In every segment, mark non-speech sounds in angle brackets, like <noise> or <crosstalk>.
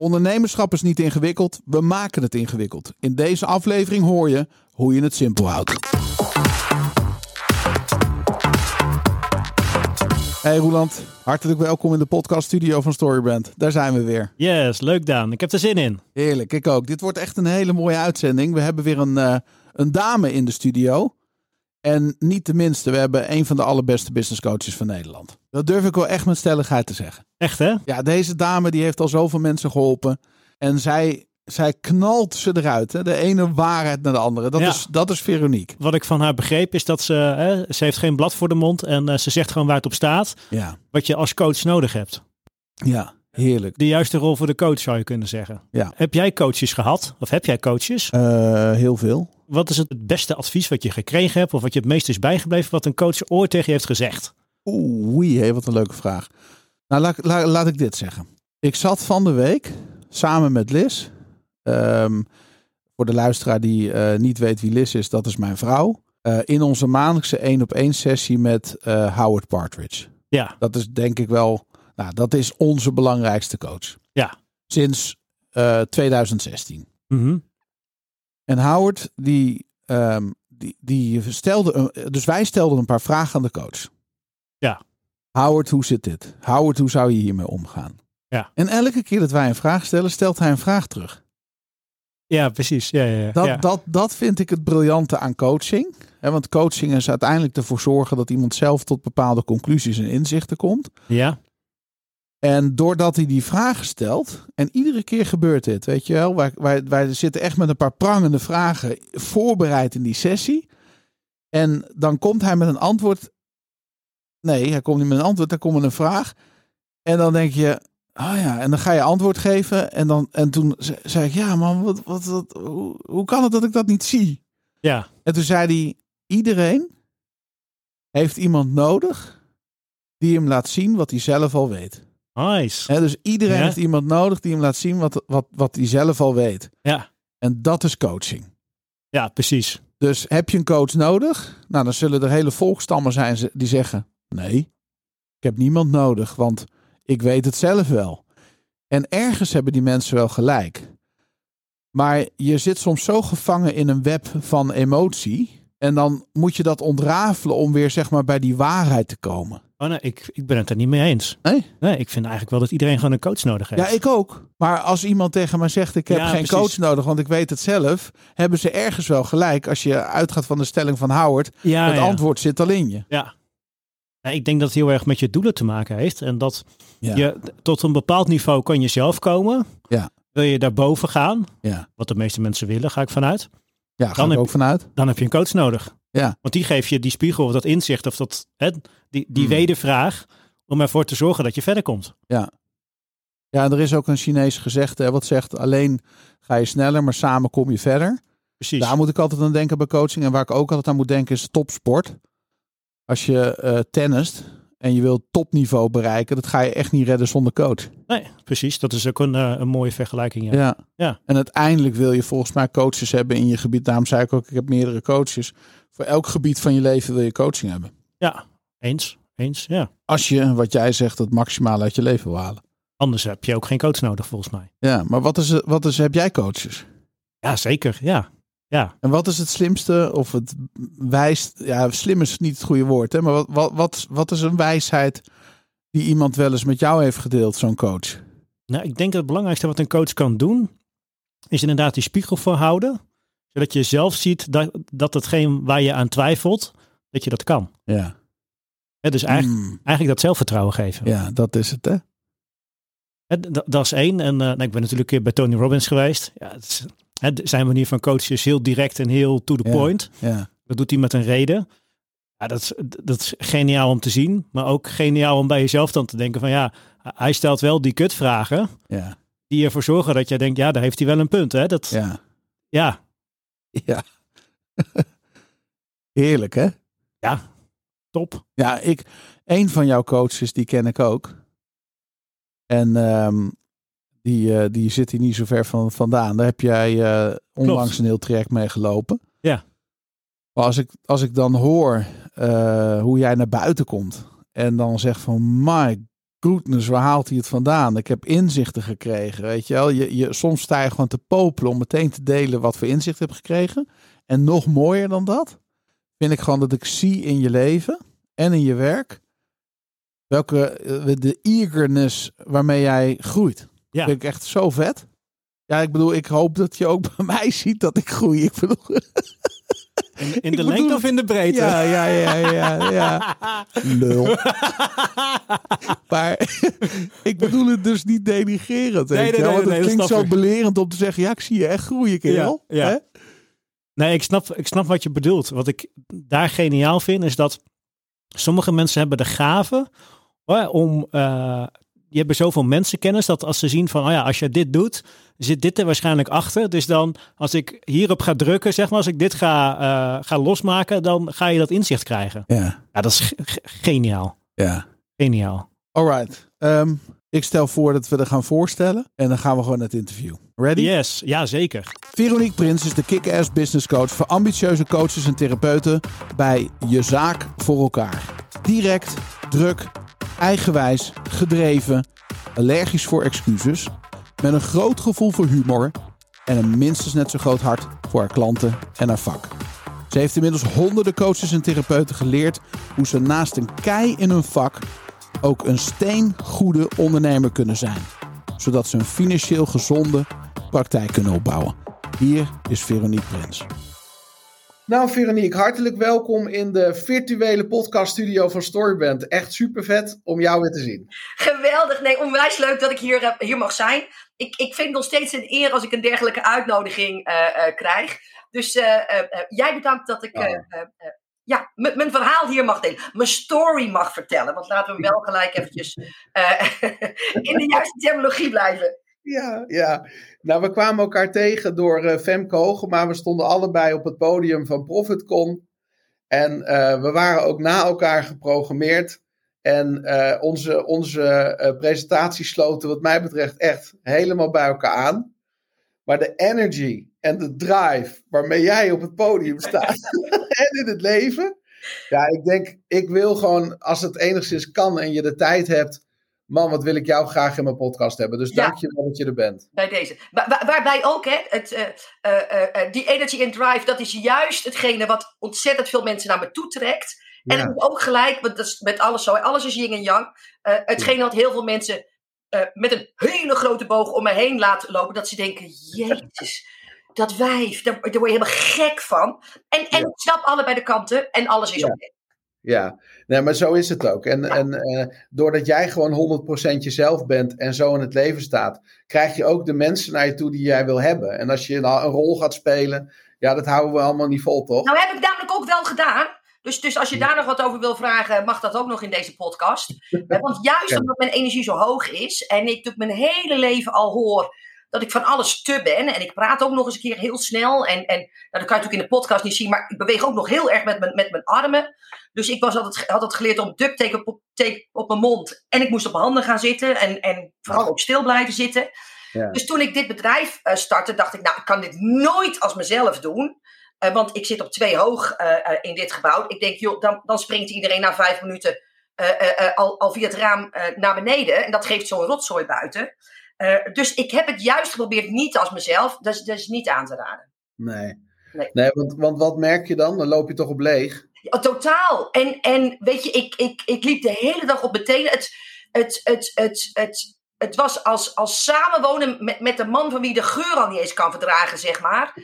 Ondernemerschap is niet ingewikkeld, we maken het ingewikkeld. In deze aflevering hoor je hoe je het simpel houdt. Hey Roeland, hartelijk welkom in de podcaststudio van Storybrand. Daar zijn we weer. Yes, leuk Daan. Ik heb er zin in. Heerlijk, ik ook. Dit wordt echt een hele mooie uitzending. We hebben weer een, uh, een dame in de studio. En niet de minste, we hebben een van de allerbeste business coaches van Nederland. Dat durf ik wel echt met stelligheid te zeggen. Echt hè? Ja, deze dame die heeft al zoveel mensen geholpen. En zij, zij knalt ze eruit. Hè? De ene waarheid naar de andere. Dat, Ja. is, dat is Veronique. Wat ik van haar begreep is dat ze, hè, ze heeft geen blad voor de mond en eh, ze zegt gewoon waar het op staat. Ja, Wat je als coach nodig hebt. ja heerlijk. De juiste rol voor de coach zou je kunnen zeggen. Ja. Heb jij coaches gehad? Of heb jij coaches? Eh, heel veel. Wat is het beste advies wat je gekregen hebt? Of wat je het meest is bijgebleven wat een coach ooit tegen je heeft gezegd? Oeh, wat een leuke vraag. Nou, laat, laat, laat ik dit zeggen. Ik zat van de week samen met Liz. ehm, voor de luisteraar die eh, niet weet wie Liz is, dat is mijn vrouw. eh, in onze maandelijkse één op één sessie met Howard Partridge. Ja, Dat is denk ik wel, nou, dat is onze belangrijkste coach. Ja. Sinds eh, 2016. Mhm. En Howard, die, ehm, die, die stelde, een- dus wij stelden een paar vragen aan de coach. Ja. Howard, hoe zit dit? Howard, hoe zou je hiermee omgaan? Ja. En elke keer dat wij een vraag stellen, stelt hij een vraag terug. ja precies. Ja, ja, ja. Dat, dat, dat vind ik het briljante aan coaching. Want coaching is uiteindelijk ervoor zorgen dat iemand zelf tot bepaalde conclusies en inzichten komt. ja. En doordat hij die vragen stelt, en iedere keer gebeurt dit, weet je wel, wij, wij, wij zitten echt met een paar prangende vragen voorbereid in die sessie. En dan komt hij met een antwoord. Nee, hij komt niet met een antwoord, hij komt met een vraag. En dan denk je, oh ja, en dan ga je antwoord geven. En, dan, en toen ze- zei ik, ja man, wat, wat, wat, hoe, hoe kan het dat ik dat niet zie? ja. En toen zei hij, iedereen heeft iemand nodig die hem laat zien wat hij zelf al weet. Nice. Dus iedereen Ja. heeft iemand nodig die hem laat zien wat, wat, wat hij zelf al weet. Ja. En dat is coaching. ja, precies. Dus heb je een coach nodig? Nou, dan zullen er hele volkstammen zijn die zeggen: nee, ik heb niemand nodig, want ik weet het zelf wel. En ergens hebben die mensen wel gelijk. Maar je zit soms zo gevangen in een web van emotie. En dan moet je dat ontrafelen om weer zeg maar bij die waarheid te komen. Oh, nee, ik, ik ben het er niet mee eens. Nee? Nee, ik vind eigenlijk wel dat iedereen gewoon een coach nodig heeft. Ja, ik ook. Maar als iemand tegen mij zegt: Ik heb Ja, geen precies. coach nodig, want ik weet het zelf. Hebben ze ergens wel gelijk. Als je uitgaat van de stelling van Howard: ja, het ja. antwoord zit al in je. Ja. Ik denk dat het heel erg met je doelen te maken heeft. En dat je tot een bepaald niveau kan je zelf komen. Ja. Wil je daarboven gaan, Ja, wat de meeste mensen willen, ga ik vanuit. Ja Dan ik heb ook je- vanuit. Dan heb je een coach nodig. Ja. Want die geeft je die spiegel of dat inzicht of dat, hè, die, die Hmm. wedervraag om ervoor te zorgen dat je verder komt. Ja, en er is ook een Chinees gezegde hè, wat zegt: alleen ga je sneller, maar samen kom je verder. Precies. Daar moet ik altijd aan denken bij coaching. En waar ik ook altijd aan moet denken is topsport. Als je eh tennist en je wilt topniveau bereiken, dat ga je echt niet redden zonder coach. Nee, precies. Dat is ook een, eh, een mooie vergelijking. Ja. Ja. Ja. En uiteindelijk wil je volgens mij coaches hebben in je gebied. Daarom zei ik ook, ik heb meerdere coaches. Voor elk gebied van je leven wil je coaching hebben. ja, eens. Eens, ja. Als je, wat jij zegt, het maximale uit je leven wil halen. Anders heb je ook geen coach nodig volgens mij. Ja, maar wat is, wat is, heb jij coaches? Ja, zeker. Ja. Ja. En wat is het slimste of het wijst... Ja, slim is niet het goede woord, hè? Maar wat, wat, wat, wat is een wijsheid die iemand wel eens met jou heeft gedeeld, zo'n coach? Nou, ik denk dat het belangrijkste wat een coach kan doen, is inderdaad die spiegel voorhouden. Zodat je zelf ziet dat, dat hetgeen waar je aan twijfelt, dat je dat kan. Ja. Hè, dus eigenlijk, Mm, eigenlijk dat zelfvertrouwen geven. ja, dat is het, hè? Dat is één. En eh, nou, ik ben natuurlijk een keer bij Tony Robbins geweest. Ja, het is, hè, zijn manier van coachen is heel direct en heel to the Ja. point. Ja. Dat doet hij met een reden. Ja, dat, is, dat is geniaal om te zien. Maar ook geniaal om bij jezelf dan te denken van ja, hij stelt wel die kutvragen. Ja. Die ervoor zorgen dat jij denkt, ja, daar heeft hij wel een punt. Hè? Dat, Ja. ja, Ja. <laughs> Heerlijk, hè? ja, top. Ja, ik, een van jouw coaches, die ken ik ook. En ehm, die, eh, die zit hier niet zo ver van, vandaan. Daar heb jij eh, onlangs Klopt. een heel traject mee gelopen. Ja. Maar als ik, als ik dan hoor eh, hoe jij naar buiten komt. En dan zeg van, my goodness, waar haalt hij het vandaan? Ik heb inzichten gekregen, weet je wel. Je, je, soms sta je gewoon te popelen om meteen te delen wat voor inzicht heb gekregen. En nog mooier dan dat, vind ik gewoon dat ik zie in je leven en in je werk, welke, de eagerness waarmee jij groeit. Ja. Vind ik echt zo vet. Ja, ik bedoel, ik hoop dat je ook <laughs> bij mij ziet dat ik groei. Ik bedoel, In, in <laughs> de bedoel lengte of in de breedte? ja, ja, ja, ja, ja. <laughs> Lul. Maar ik bedoel het dus niet denigerend. Nee, nee, nee, want nee, het klinkt zo ik. belerend om te zeggen, ja, ik zie je echt groeien, kerel. Ja, ja. Hè? Nee, ik snap, ik snap wat je bedoelt. Wat ik daar geniaal vind, is dat sommige mensen hebben de gave om. eh die hebben zoveel mensenkennis dat als ze zien van, oh ja, als je dit doet, zit dit er waarschijnlijk achter. Dus dan, als ik hierop ga drukken, zeg maar, als ik dit ga, eh, ga losmaken, dan ga je dat inzicht krijgen. Ja, Ja, dat is ge- ge- geniaal. ja. Geniaal. Alright. Ehm, ik stel voor dat we er gaan voorstellen. En dan gaan we gewoon naar het interview. Ready? Yes, ja zeker. Veronique Prins is de kick-ass business coach voor ambitieuze coaches en therapeuten bij Je Zaak voor elkaar. Direct, druk, eigenwijs, gedreven, allergisch voor excuses, met een groot gevoel voor humor en een minstens net zo groot hart voor haar klanten en haar vak. Ze heeft inmiddels honderden coaches en therapeuten geleerd hoe ze naast een kei in hun vak ook een steengoede ondernemer kunnen zijn, zodat ze een financieel gezonde praktijk kunnen opbouwen. Hier is Veronique Prins. Nou, Veronique, hartelijk welkom in de virtuele podcaststudio van Storyband. Echt super vet om jou weer te zien. Geweldig. Nee, onwijs leuk dat ik hier, eh, hier mag zijn. Ik, ik vind het nog steeds een eer als ik een dergelijke uitnodiging eh, eh, krijg. Dus jij bedankt dat ik Oh. ja, mijn verhaal hier mag delen. Mijn story mag vertellen. Want laten we wel gelijk eventjes <laughs> in de juiste terminologie blijven. Ja, ja. Nou, we kwamen elkaar tegen door eh, Femke Hogema. We stonden allebei op het podium van ProfitCon. En eh, we waren ook na elkaar geprogrammeerd. En eh, onze, onze presentatie sloten wat mij betreft echt helemaal bij elkaar aan. Maar de energy en de drive waarmee jij op het podium staat <laughs> en in het leven. Ja, ik denk, ik wil gewoon, als het enigszins kan en je de tijd hebt. Man, wat wil ik jou graag in mijn podcast hebben. Dus Ja. dank je wel dat je er bent. Bij deze. Wa- wa- waarbij ook, hè, het, eh, eh, eh, die energy and drive, dat is juist hetgene wat ontzettend veel mensen naar me toe trekt. En Ja. het is ook gelijk, want dat is met alles zo, alles is yin en yang. Hetgene wat heel veel mensen met een hele grote boog om me heen laat lopen, dat ze denken, jezus, dat wijf, daar, daar word je helemaal gek van. En, en Ja. snap allebei de kanten en alles is oké. Ja, nee, maar zo is het ook. En, en eh, doordat jij gewoon 100% jezelf bent en zo in het leven staat, krijg je ook de mensen naar je toe die jij wil hebben. En als je nou een rol gaat spelen, ja, dat houden we allemaal niet vol, toch? Nou heb ik namelijk ook wel gedaan. Dus, dus als je daar nog wat over wil vragen, mag dat ook nog in deze podcast. <laughs> Eh, Want juist Ja. omdat mijn energie zo hoog is en ik natuurlijk mijn hele leven al hoor dat ik van alles te ben. En ik praat ook nog eens een keer heel snel. En, en nou, dat kan je natuurlijk in de podcast niet zien, maar ik beweeg ook nog heel erg met mijn, met mijn armen. Dus ik was altijd, had het geleerd om duct tape op, tape op mijn mond. En ik moest op mijn handen gaan zitten en, en vooral ook stil blijven zitten. Ja. Dus toen ik dit bedrijf eh, startte, dacht ik, nou, ik kan dit nooit als mezelf doen. Eh, want ik zit op twee hoog eh, in dit gebouw. Ik denk, joh, dan, dan springt iedereen na vijf minuten al, al via het raam naar beneden. En dat geeft zo'n rotzooi buiten. Eh, dus ik heb het juist geprobeerd niet als mezelf. Dat is, dat is niet aan te raden. Nee. Nee. Nee, want, want wat merk je dan? Dan loop je toch op leeg? Ja, totaal. En, en weet je, ik, ik, ik liep de hele dag op mijn tenen. Het, het, het, het, het, het was als, als samenwonen met, met een man van wie de geur al niet eens kan verdragen, zeg maar.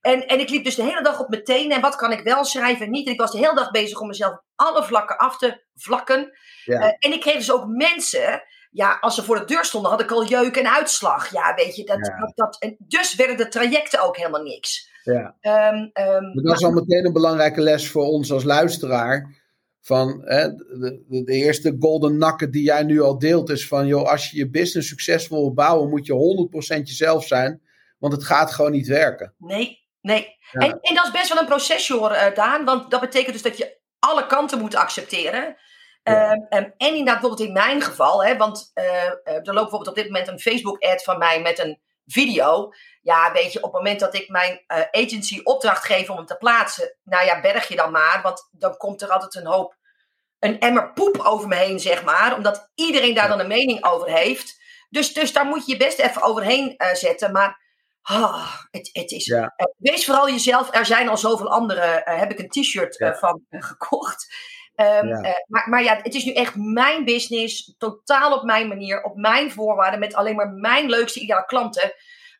En, en ik liep dus de hele dag op mijn tenen. En wat kan ik wel schrijven en niet? En ik was de hele dag bezig om mezelf op alle vlakken af te vlakken. Ja. Eh, en ik kreeg dus ook mensen. Ja, als ze voor de deur stonden, had ik al jeuk en uitslag. Ja, weet je, dat, Ja. dat, dat, en dus werden de trajecten ook helemaal niks. Ja. Ehm, ehm, Maar dat is al meteen een belangrijke les voor ons als luisteraar. Van hè, de, de, de eerste golden nugget die jij nu al deelt is van... joh, als je je business succesvol wil bouwen, moet je 100% jezelf zijn. Want het gaat gewoon niet werken. Nee, nee. Ja. En, en dat is best wel een proces, hoor, eh, Daan. Want dat betekent dus dat je alle kanten moet accepteren. Ja. Ehm, en inderdaad, bijvoorbeeld in mijn geval, hè, want eh, er loopt bijvoorbeeld op dit moment een Facebook-ad van mij met een video. Ja, weet je, op het moment dat ik mijn eh, agency opdracht geef om hem te plaatsen, nou ja, berg je dan maar, want dan komt er altijd een hoop een emmer poep over me heen, zeg maar. Omdat iedereen daar dan een mening over heeft. Dus, dus daar moet je je best even overheen uh, zetten. Maar ah, het, het is. Ja. Uh, wees vooral jezelf. Er zijn al zoveel anderen. Uh, heb ik een t-shirt Ja. van gekocht. Um, Ja. maar, maar ja, het is nu echt mijn business. Totaal op mijn manier. Op mijn voorwaarden. Met alleen maar mijn leukste ideale klanten.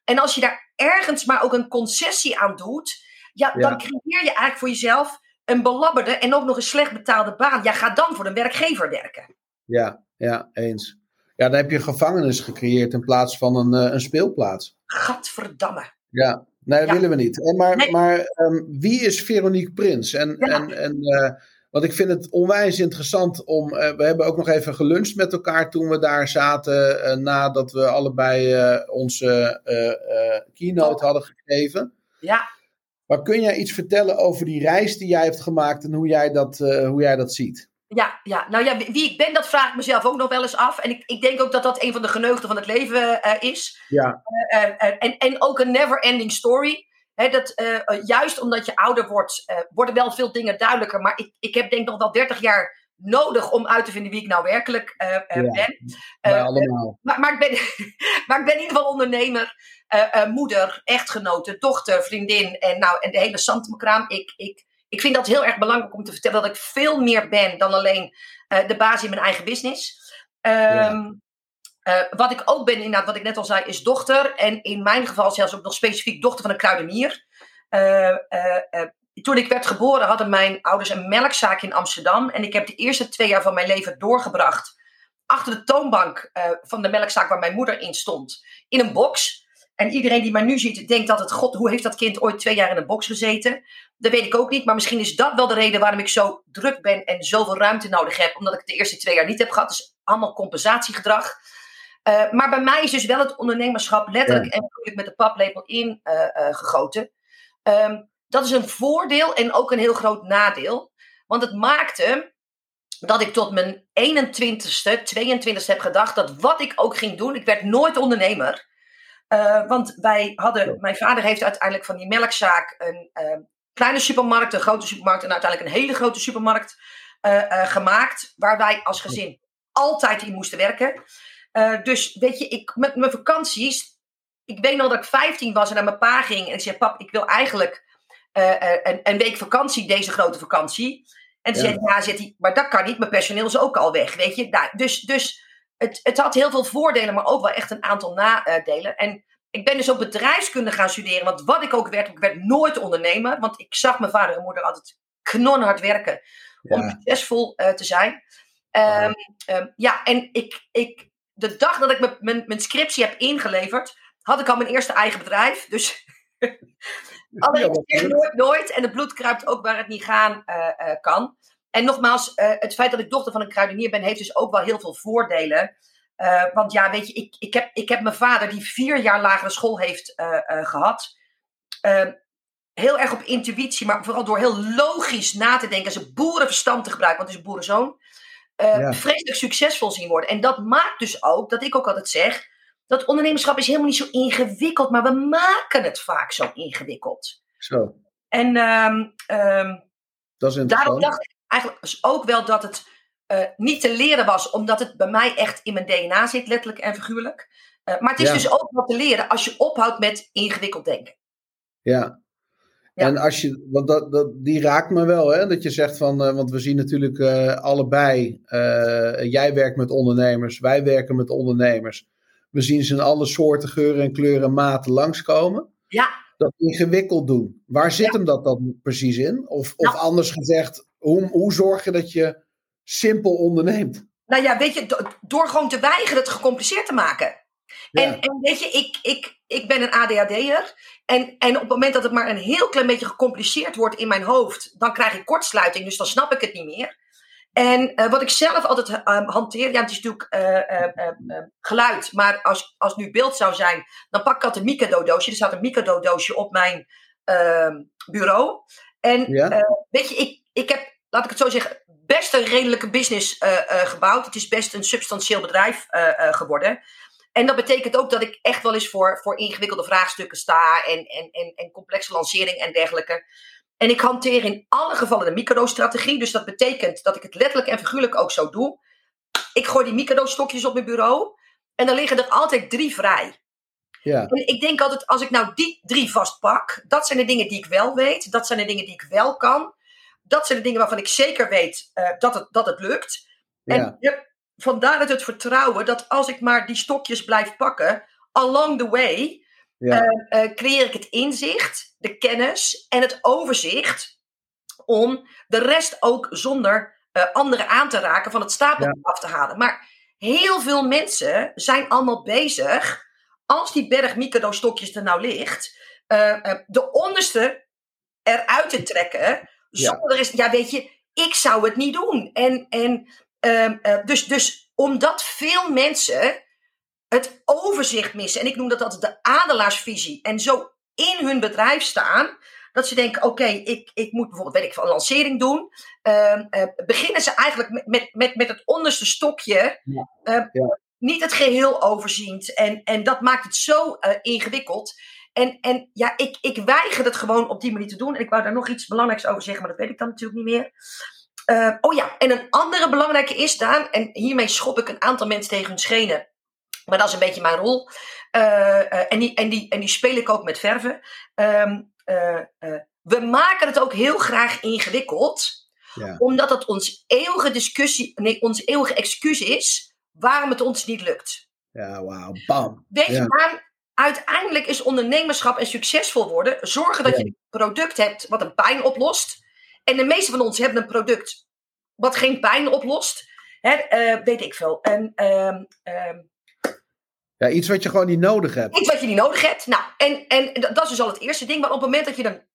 En als je daar ergens maar ook een concessie aan doet. Ja, Ja. dan creëer je eigenlijk voor jezelf een belabberde en ook nog een slecht betaalde baan. Ja, ga dan voor een werkgever werken. Ja, ja, eens. Ja, dan heb je een gevangenis gecreëerd in plaats van een, eh, een speelplaats. Gadverdamme. Ja, nee, dat Ja. willen we niet. En maar Nee. maar ehm, wie is Veronique Prins? En, Ja. en, en eh, want ik vind het onwijs interessant om. eh, we hebben ook nog even geluncht met elkaar toen we daar zaten. eh, nadat we allebei eh, onze keynote hadden gegeven. Ja, Maar kun jij iets vertellen over die reis die jij hebt gemaakt en hoe jij dat, hoe jij dat ziet? ja, ja. Nou ja, wie ik ben, dat vraag ik mezelf ook nog wel eens af. En ik, ik denk ook dat dat een van de geneugten van het leven is. Ja, en, en ook een never-ending story. Hè, dat, eh, eh, juist omdat je ouder wordt, eh, worden wel veel dingen duidelijker. Maar ik, ik heb denk nog wel 30 jaar nodig om uit te vinden wie ik nou werkelijk Ja. ben. Maar, maar, ik ben, <laughs> maar ik ben in ieder geval ondernemer, moeder, echtgenote, dochter, vriendin en, nou, en de hele Santemekraam. Ik, ik, ik vind dat heel erg belangrijk om te vertellen dat ik veel meer ben dan alleen de baas in mijn eigen business. Ehm, eh, wat ik ook ben, inderdaad, wat ik net al zei, is dochter. En in mijn geval zelfs ook nog specifiek dochter van een kruidenier. Eh, eh, toen ik werd geboren hadden mijn ouders een melkzaak in Amsterdam. En ik heb de eerste twee jaar van mijn leven doorgebracht achter de toonbank van de melkzaak waar mijn moeder in stond. In een box. En iedereen die mij nu ziet, denkt dat het, god, hoe heeft dat kind ooit twee jaar in een box gezeten? Dat weet ik ook niet, maar misschien is dat wel de reden waarom ik zo druk ben en zoveel ruimte nodig heb. Omdat ik de eerste twee jaar niet heb gehad. Dus allemaal compensatiegedrag. Eh, maar bij mij is dus wel het ondernemerschap letterlijk en natuurlijk met de paplepel in eh, eh, gegoten. Ehm, dat is een voordeel en ook een heel groot nadeel. Want het maakte dat ik tot mijn 21ste, 22ste heb gedacht dat wat ik ook ging doen, ik werd nooit ondernemer. Want wij hadden, mijn vader heeft uiteindelijk van die melkzaak een kleine supermarkt, een grote supermarkt en uiteindelijk een hele grote supermarkt gemaakt. Waar wij als gezin altijd in moesten werken. Eh, dus weet je, ik, met mijn vakanties. Ik weet nog dat ik 15 was en naar mijn pa ging. En ik zei: Pap, ik wil eigenlijk eh, eh, een, een week vakantie, deze grote vakantie. En toen Ja. zei Ja, zegt hij, maar dat kan niet. Mijn personeel is ook al weg. Weet je, nou, dus, dus het, het had heel veel voordelen, maar ook wel echt een aantal nadelen. En ik ben dus ook bedrijfskunde gaan studeren. Want wat ik ook werd, ik werd nooit ondernemer. Want ik zag mijn vader en moeder altijd knonhard werken om succesvol te zijn. Ehm, ehm, ja, en ik, ik, de dag dat ik mijn- mijn, scriptie heb ingeleverd, had ik al mijn eerste eigen bedrijf. Dus <laughs> Ja, nooit, nooit. En het bloed kruipt ook waar het niet gaan eh, eh, kan. En nogmaals, eh, het feit dat ik dochter van een kruidenier ben, heeft dus ook wel heel veel voordelen. Want ja, weet je, ik, ik, heb, ik heb mijn vader, die vier jaar lagere school heeft eh, eh, gehad. eh, heel erg op intuïtie, maar vooral door heel logisch na te denken. Zijn boerenverstand te gebruiken, want het is een boerenzoon. Ja. Vreselijk succesvol zien worden. En dat maakt dus ook, dat ik ook altijd zeg. Dat ondernemerschap is helemaal niet zo ingewikkeld, maar we maken het vaak zo ingewikkeld. Zo, En ehm, ehm, dat is daarom dacht ik eigenlijk dus ook wel dat het eh, niet te leren was, omdat het bij mij echt in mijn DNA zit, letterlijk en figuurlijk. Eh, maar het is Ja. dus ook wel te leren als je ophoudt met ingewikkeld denken. Ja. Ja. En als je, want dat, dat, die raakt me wel, hè? Dat je zegt van, eh, want we zien natuurlijk eh, allebei, eh, jij werkt met ondernemers, wij werken met ondernemers. We zien ze in alle soorten, geuren en kleuren en maten langskomen. Ja, Dat ingewikkeld doen. Waar zit hem dat dan precies in? Of, of Nou. anders gezegd, hoe, hoe zorg je dat je simpel onderneemt? nou ja, weet je, do- door gewoon te weigeren het gecompliceerd te maken. Ja. En, en weet je, ik, ik, ik ben een ADHD'er. En, en op het moment dat het maar een heel klein beetje gecompliceerd wordt in mijn hoofd, dan krijg ik kortsluiting, dus dan snap ik het niet meer. En eh, wat ik zelf altijd eh, hanteer, ja, het is natuurlijk eh, eh, eh, eh, geluid, maar als, als nu beeld zou zijn, dan pak ik altijd een Mikado-doosje. Er staat een Mikado-doosje op mijn ehm, bureau. En Ja? eh, weet je, ik, ik heb, laat ik het zo zeggen, best een redelijke business gebouwd. Het is best een substantieel bedrijf geworden. En dat betekent ook dat ik echt wel eens voor, voor ingewikkelde vraagstukken sta en, en, en, en complexe lancering en dergelijke. En ik hanteer in alle gevallen de microstrategie. Dus dat betekent dat ik het letterlijk en figuurlijk ook zo doe. Ik gooi die microstokjes op mijn bureau. En dan liggen er altijd drie vrij. Ja. En ik denk altijd, als ik nou die drie vastpak, dat zijn de dingen die ik wel weet. Dat zijn de dingen die ik wel kan. Dat zijn de dingen waarvan ik zeker weet eh, dat, het, dat het lukt. Ja. En ja, vandaar het, het vertrouwen dat als ik maar die stokjes blijf pakken, along the way, Ja. eh, eh, creëer ik het inzicht, de kennis en het overzicht om de rest ook zonder eh, anderen aan te raken van het stapeltje af te halen. Maar heel veel mensen zijn allemaal bezig, als die berg Mikado-stokjes er nou ligt, de onderste eruit te trekken. Ja. Zonder is, ja, weet je, ik zou het niet doen. En, en ehm, eh, dus, dus omdat veel mensen het overzicht missen, en ik noem dat altijd de adelaarsvisie, en zo in hun bedrijf staan, dat ze denken: oké, ik, ik moet bijvoorbeeld, weet ik een lancering doen. Ehm, eh, beginnen ze eigenlijk met, met, met, met het onderste stokje, Ja. ehm, Ja. niet het geheel overziend. En, en dat maakt het zo eh, ingewikkeld. En, en ja, ik, ik weiger het gewoon op die manier te doen. En ik wou daar nog iets belangrijks over zeggen, maar dat weet ik dan natuurlijk niet meer. Eh, oh ja, en een andere belangrijke is, Daan, en hiermee schop ik een aantal mensen tegen hun schenen. Maar dat is een beetje mijn rol. Eh, eh, en, die, en, die, en die speel ik ook met verven. Ehm, eh, we maken het ook heel graag ingewikkeld, Ja. omdat het ons eeuwige discussie, nee, ons eeuwige excuus is waarom het ons niet lukt. Ja, wauw. Bam. Weet je, Ja. Uiteindelijk is ondernemerschap en succesvol worden zorgen dat Ja. je een product hebt wat een pijn oplost. En de meeste van ons hebben een product wat geen pijn oplost. Hè, eh, weet ik veel. En, ehm, ehm, Ja, iets wat je gewoon niet nodig hebt. iets wat je niet nodig hebt. Nou, en, en dat is dus al het eerste ding. Maar op het moment dat je een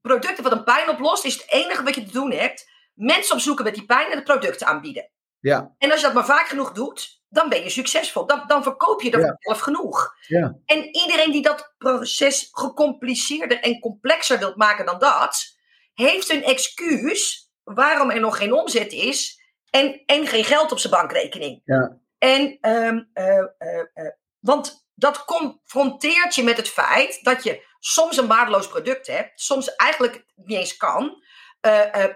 product wat een pijn oplost, is het enige wat je te doen hebt, mensen opzoeken met die pijn en het product aanbieden. Ja, En als je dat maar vaak genoeg doet, dan ben je succesvol. Dan, dan verkoop je er Ja. zelf genoeg. Ja. En iedereen die dat proces gecompliceerder en complexer wilt maken dan dat, heeft een excuus waarom er nog geen omzet is en, en geen geld op zijn bankrekening. Ja. En, ehm, eh, eh, eh, want dat confronteert je met het feit dat je soms een waardeloos product hebt, soms eigenlijk niet eens kan,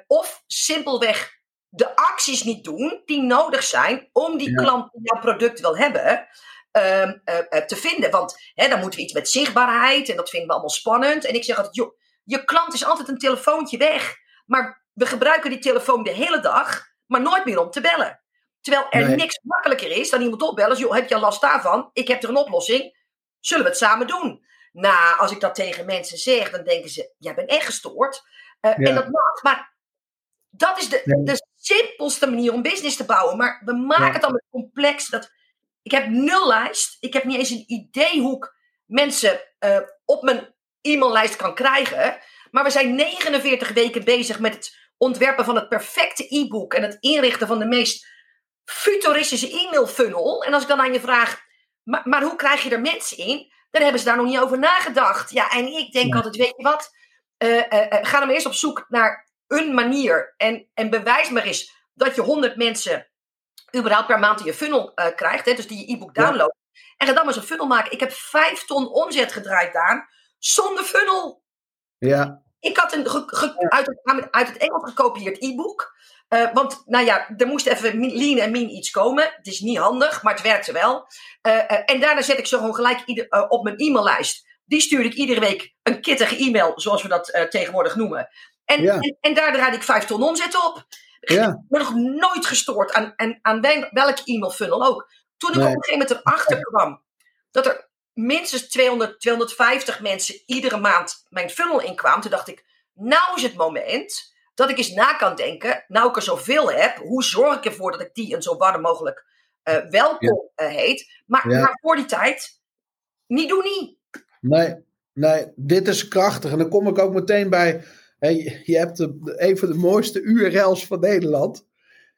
of simpelweg de acties niet doen die nodig zijn om die Ja. klant die jouw product wil hebben. ehm, eh, eh, te vinden. Want hè, dan moeten we iets met zichtbaarheid en dat vinden we allemaal spannend. En ik zeg altijd, joh, je klant is altijd een telefoontje weg. Maar we gebruiken die telefoon de hele dag, maar nooit meer om te bellen. Terwijl er Nee. niks makkelijker is dan iemand opbellen. Joh, heb je last daarvan? Ik heb er een oplossing. Zullen we het samen doen? Nou, als ik dat tegen mensen zeg, dan denken ze, jij bent echt gestoord. Eh, Ja. En dat mag, maar dat is de, Nee. de simpelste manier om business te bouwen. Maar we maken Ja. het dan complex. Dat, ik heb nul lijst. Ik heb niet eens een idee hoe ik mensen eh, op mijn e-maillijst kan krijgen. Maar we zijn 49 weken bezig met het ontwerpen van het perfecte e-book. En het inrichten van de meest futuristische e-mail funnel. En als ik dan aan je vraag, maar, maar hoe krijg je er mensen in? Dan hebben ze daar nog niet over nagedacht. Ja, en ik denk Ja. altijd, weet je wat? Eh, eh, eh, ga dan maar eerst op zoek naar een manier. En, en bewijs maar eens dat je 100 mensen überhaupt per maand in je funnel krijgt. Hè, dus die je e-book Ja. downloadt. En ga dan maar eens een funnel maken. Ik heb 5 ton omzet gedraaid, Daan. Zonder funnel. ja, Ik had een ge- ge- uit, het, uit het Engels gekopieerd e-book. Eh, want, nou ja, er moest even lean en mean iets komen. Het is niet handig, maar het werkte wel. Eh, eh, en daarna zet ik ze gewoon gelijk ieder, op mijn e-maillijst. Die stuur ik iedere week een kittige e-mail, zoals we dat eh, tegenwoordig noemen. En, Ja. en, en daar draai ik vijf ton omzet op. ja, Ik ben nog nooit gestoord aan, aan, aan wel- welke e-mail funnel ook. Toen ik Nee. op een gegeven moment erachter kwam dat er minstens 200, 250 mensen iedere maand mijn funnel inkwamen, toen dacht ik, nou is het moment dat ik eens na kan denken, nou ik er zoveel heb, hoe zorg ik ervoor dat ik die een zo warm mogelijk eh, welkom eh, heet. Maar, Ja. maar voor die tijd, niet doen niet. nee, nee, dit is krachtig. En dan kom ik ook meteen bij, je je hebt de, een van de mooiste URL's van Nederland.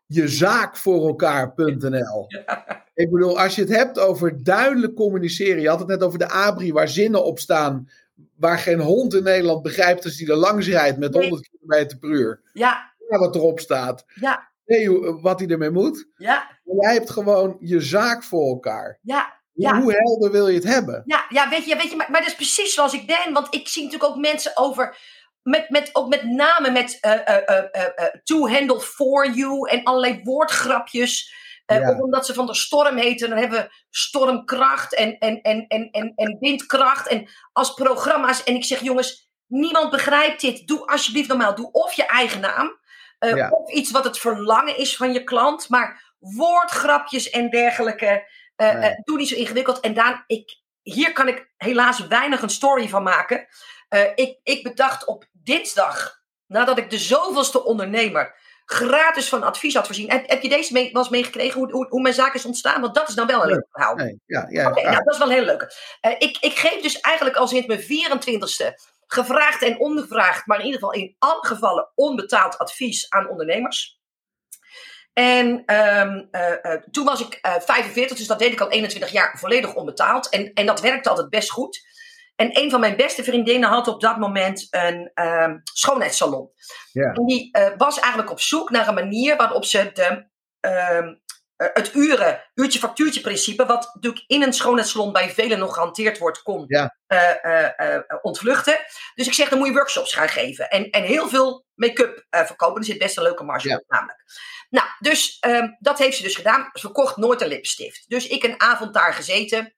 Jezaakvoorelkaar.nl Ik bedoel, als je het hebt over duidelijk communiceren. Je had het net over de ABRI waar zinnen op staan. Waar geen hond in Nederland begrijpt als die er langs rijdt met Nee. 100 km per uur. Ja, Ja, wat erop staat. ja, Nee, hoe- wat hij ermee moet. ja, jij hebt gewoon je zaak voor elkaar. ja. Hoe- Ja. Hoe helder wil je het hebben? Ja, ja weet je, weet je maar, maar dat is precies zoals ik ben. Want ik zie natuurlijk ook mensen over met, met, ook met name met uh, uh, two-handle for you en allerlei woordgrapjes. Ja. Omdat ze van de storm heten, dan hebben we stormkracht en, en, en, en, en, en windkracht. En als programma's. En ik zeg, jongens, niemand begrijpt dit. Doe alsjeblieft normaal. Doe of je eigen naam. eh, Ja. Of iets wat het verlangen is van je klant. Maar woordgrapjes en dergelijke. eh, Nee. eh, doe niet zo ingewikkeld. En Daan, ik, hier kan ik helaas weinig een story van maken. Eh, ik, ik bedacht op dinsdag, nadat ik de zoveelste ondernemer gratis van advies had voorzien. Heb, heb je deze mee, eens meegekregen, hoe, hoe, hoe mijn zaak is ontstaan? Want dat is dan wel een leuk verhaal. Nee, ja, ja, ja. nou, dat is wel een hele leuke. Eh, ik, ik geef dus eigenlijk al sinds mijn 24ste gevraagd en ongevraagd, maar in ieder geval in alle gevallen onbetaald advies aan ondernemers. En ehm, eh, eh, toen was ik eh 45, dus dat deed ik al 21 jaar volledig onbetaald. En, en dat werkte altijd best goed. En een van mijn beste vriendinnen had op dat moment een ehm, schoonheidssalon. En die eh, was eigenlijk op zoek naar een manier waarop ze de, ehm, eh, het uren, uurtje-factuurtje principe, wat natuurlijk in een schoonheidssalon bij velen nog gehanteerd wordt, kon eh, ontvluchten. Dus ik zeg, dan moet je workshops gaan geven. En, en heel veel make-up verkopen. Er zit best een leuke marge op namelijk. Nou, dus ehm, dat heeft ze dus gedaan. Ze verkocht nooit een lipstift. Dus ik een avond daar gezeten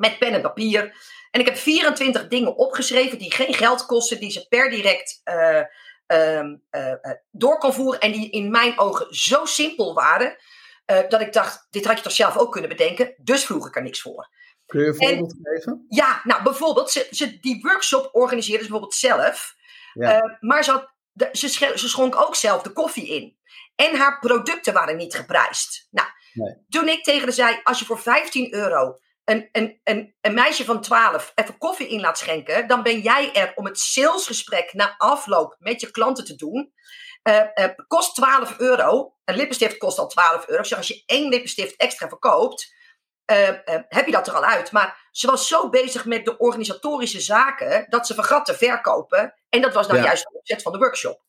met pen en papier. En ik heb 24 dingen opgeschreven die geen geld kosten, die ze per direct eh, ehm, eh, eh, door kon voeren. En die in mijn ogen zo simpel waren, dat ik dacht, dit had je toch zelf ook kunnen bedenken. Dus vroeg ik er niks voor. Kun je een voorbeeld geven? Ja, nou bijvoorbeeld, ze, ze, die workshop organiseerde ze bijvoorbeeld zelf. Ja. Maar ze, had, de, ze, sch- ze schonk ook zelf de koffie in. En haar producten waren niet geprijsd. Nou, Nee. toen ik tegen haar zei, als je voor 15 euro een, een, een, een meisje van 12 even koffie in laat schenken, dan ben jij er om het salesgesprek na afloop met je klanten te doen. Eh, eh, kost 12 euro. Een lippenstift kost al 12 euro. Zeg, als je één lippenstift extra verkoopt, eh, heb je dat er al uit. Maar ze was zo bezig met de organisatorische zaken dat ze vergat te verkopen. En dat was nou Ja. juist de opzet van de workshop.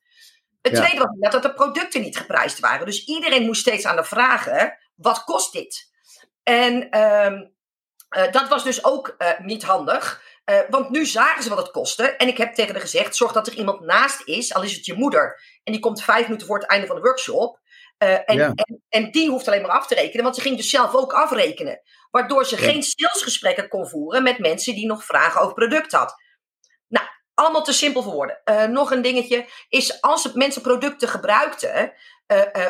Het Ja. tweede was net dat de producten niet geprijsd waren. Dus iedereen moest steeds aan de vragen: wat kost dit? En ehm, eh, dat was dus ook eh, niet handig. Eh, want nu zagen ze wat het kostte. En ik heb tegen haar gezegd: zorg dat er iemand naast is, al is het je moeder. En die komt vijf minuten voor het einde van de workshop. En, Ja. en, en die hoeft alleen maar af te rekenen, want ze ging dus zelf ook afrekenen. Waardoor ze Ja. geen salesgesprekken kon voeren met mensen die nog vragen over product had. Nou, allemaal te simpel voor woorden. Nog een dingetje is als mensen producten gebruikten,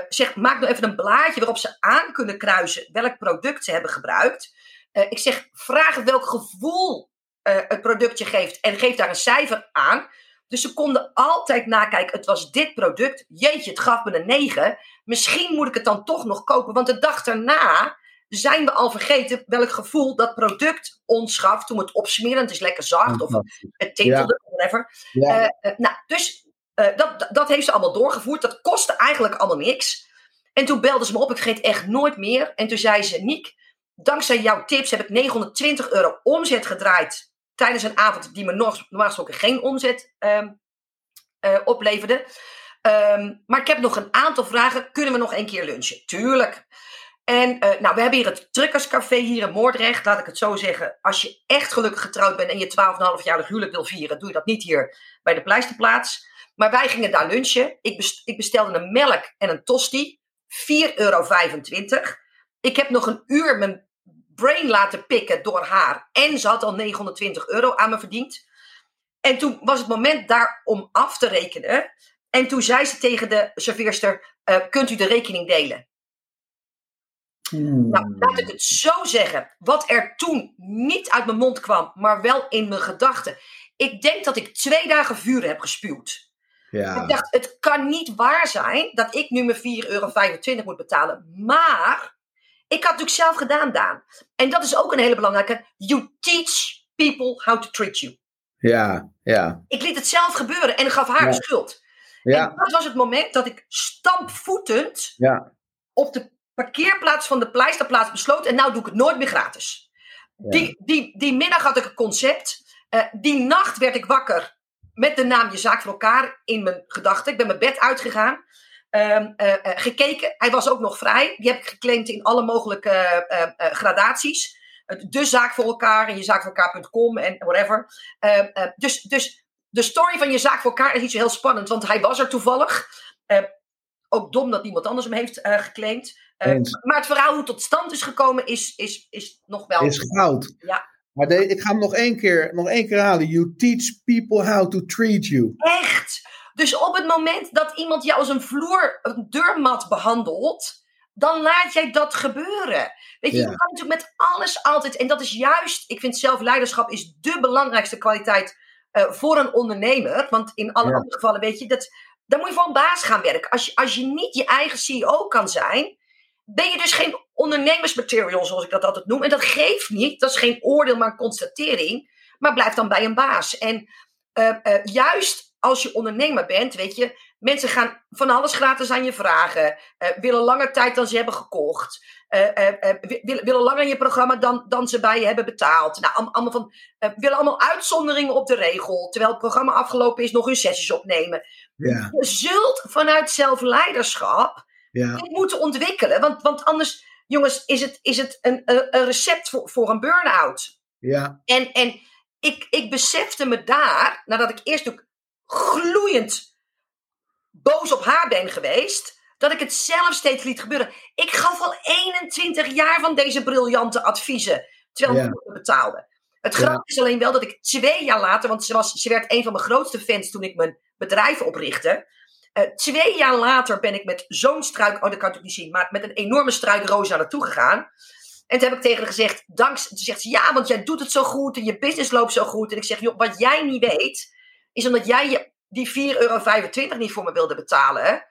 zeg, maak nou even een blaadje waarop ze aan kunnen kruisen welk product ze hebben gebruikt. Eh, ik zeg, vraag welk gevoel eh, het productje geeft en geef daar een cijfer aan. Dus ze konden altijd nakijken, het was dit product. Jeetje, het gaf me een 9. Misschien moet ik het dan toch nog kopen, want de dag daarna zijn we al vergeten welk gevoel dat product ons gaf toen we het opsmeren. Het is lekker zacht of het tintelde, whatever. Ja. Eh, eh, nou, dus dat, dat heeft ze allemaal doorgevoerd. Dat kostte eigenlijk allemaal niks. En toen belde ze me op, ik vergeet echt nooit meer. En toen zei ze, Niek, dankzij jouw tips heb ik 920 euro omzet gedraaid tijdens een avond die me normaal gesproken geen omzet ehm, eh, opleverde. Ehm, maar ik heb nog een aantal vragen. Kunnen we nog een keer lunchen? Tuurlijk. En eh, nou, we hebben hier het Truckerscafé hier in Moordrecht. Laat ik het zo zeggen. Als je echt gelukkig getrouwd bent en je 12,5-jarig huwelijk wil vieren, doe je dat niet hier bij de Pleisterplaats. Maar wij gingen daar lunchen. Ik, ik bestelde een melk en een tosti. 4,25 euro. Ik heb nog een uur mijn brain laten pikken door haar. En ze had al 920 euro aan me verdiend. En toen was het moment daar om af te rekenen. En toen zei ze tegen de serveerster: eh, Kunt u de rekening delen? Hmm. Nou, laat ik het zo zeggen. Wat er toen niet uit mijn mond kwam, maar wel in mijn gedachten. Ik denk dat ik twee dagen vuur heb gespuwd. ja. Ik dacht, het kan niet waar zijn dat ik nu mijn 4,25 euro moet betalen. Maar ik had het natuurlijk zelf gedaan, Daan. En dat is ook een hele belangrijke. You teach people how to treat you. ja, ja, Ik liet het zelf gebeuren en gaf haar Ja. de schuld. ja, En dat was het moment dat ik stampvoetend ja. op de parkeerplaats van de pleisterplaats besloot. En nou doe ik het nooit meer gratis. Die, die, die middag had ik een concept. Eh, die nacht werd ik wakker met de naam Je Zaak voor elkaar in mijn gedachten. Ik ben mijn bed uitgegaan. Ehm, eh, eh, gekeken. Hij was ook nog vrij. Die heb ik geclaimd in alle mogelijke eh, eh, gradaties. De zaak voor elkaar en je zaak voor elkaar.com en whatever. Eh, eh, dus, dus de story van je zaak voor elkaar is niet zo heel spannend, want hij was er toevallig. Uh, ook dom dat niemand anders hem heeft uh, geclaimd. Uh, maar het verhaal hoe het tot stand is gekomen is, is, is nog wel... Is goud. Ja. Maar de, ik ga hem nog één, keer, nog één keer halen. You teach people how to treat you. Echt. Dus op het moment dat iemand jou als een vloer, een deurmat behandelt, dan laat jij dat gebeuren. Weet je, ja. je kan natuurlijk met alles altijd, en dat is juist, ik vind zelfleiderschap is de belangrijkste kwaliteit uh, voor een ondernemer. Want in alle ja. andere gevallen, weet je, dat, dan moet je voor een baas gaan werken. Als je, als je niet je eigen CEO kan zijn, ben je dus geen ondernemersmaterial, zoals ik dat altijd noem. En dat geeft niet, dat is geen oordeel, maar een constatering. Maar blijf dan bij een baas. En uh, uh, juist als je ondernemer bent, weet je, mensen gaan van alles gratis aan je vragen. Uh, willen langer tijd dan ze hebben gekocht. willen, willen langer in je programma dan, dan ze bij je hebben betaald. Nou, allemaal van, willen allemaal uitzonderingen op de regel. Terwijl het programma afgelopen is, nog hun sessies opnemen. Ja. Je zult vanuit zelfleiderschap ja. dit moeten ontwikkelen. Want, want anders, jongens, is het, is het een, een recept voor, voor een burn-out. Ja. En, en ik, ik besefte me daar, nadat ik eerst ook gloeiend boos op haar ben geweest, dat ik het zelf steeds liet gebeuren. Ik gaf al 21 jaar van deze briljante adviezen, terwijl ik ja. betaalde. Het ja. is alleen wel dat ik twee jaar later, want ze, was, ze werd een van mijn grootste fans toen ik mijn bedrijf oprichtte. Uh, twee jaar later ben ik met zo'n struik, oh dat kan ik niet zien, maar met een enorme struik roos naar naartoe gegaan. En toen heb ik tegen haar gezegd, dank, toen zegt ze, ja, want jij doet het zo goed en je business loopt zo goed. En ik zeg, joh, wat jij niet weet, is omdat jij die 4,25 euro niet voor me wilde betalen,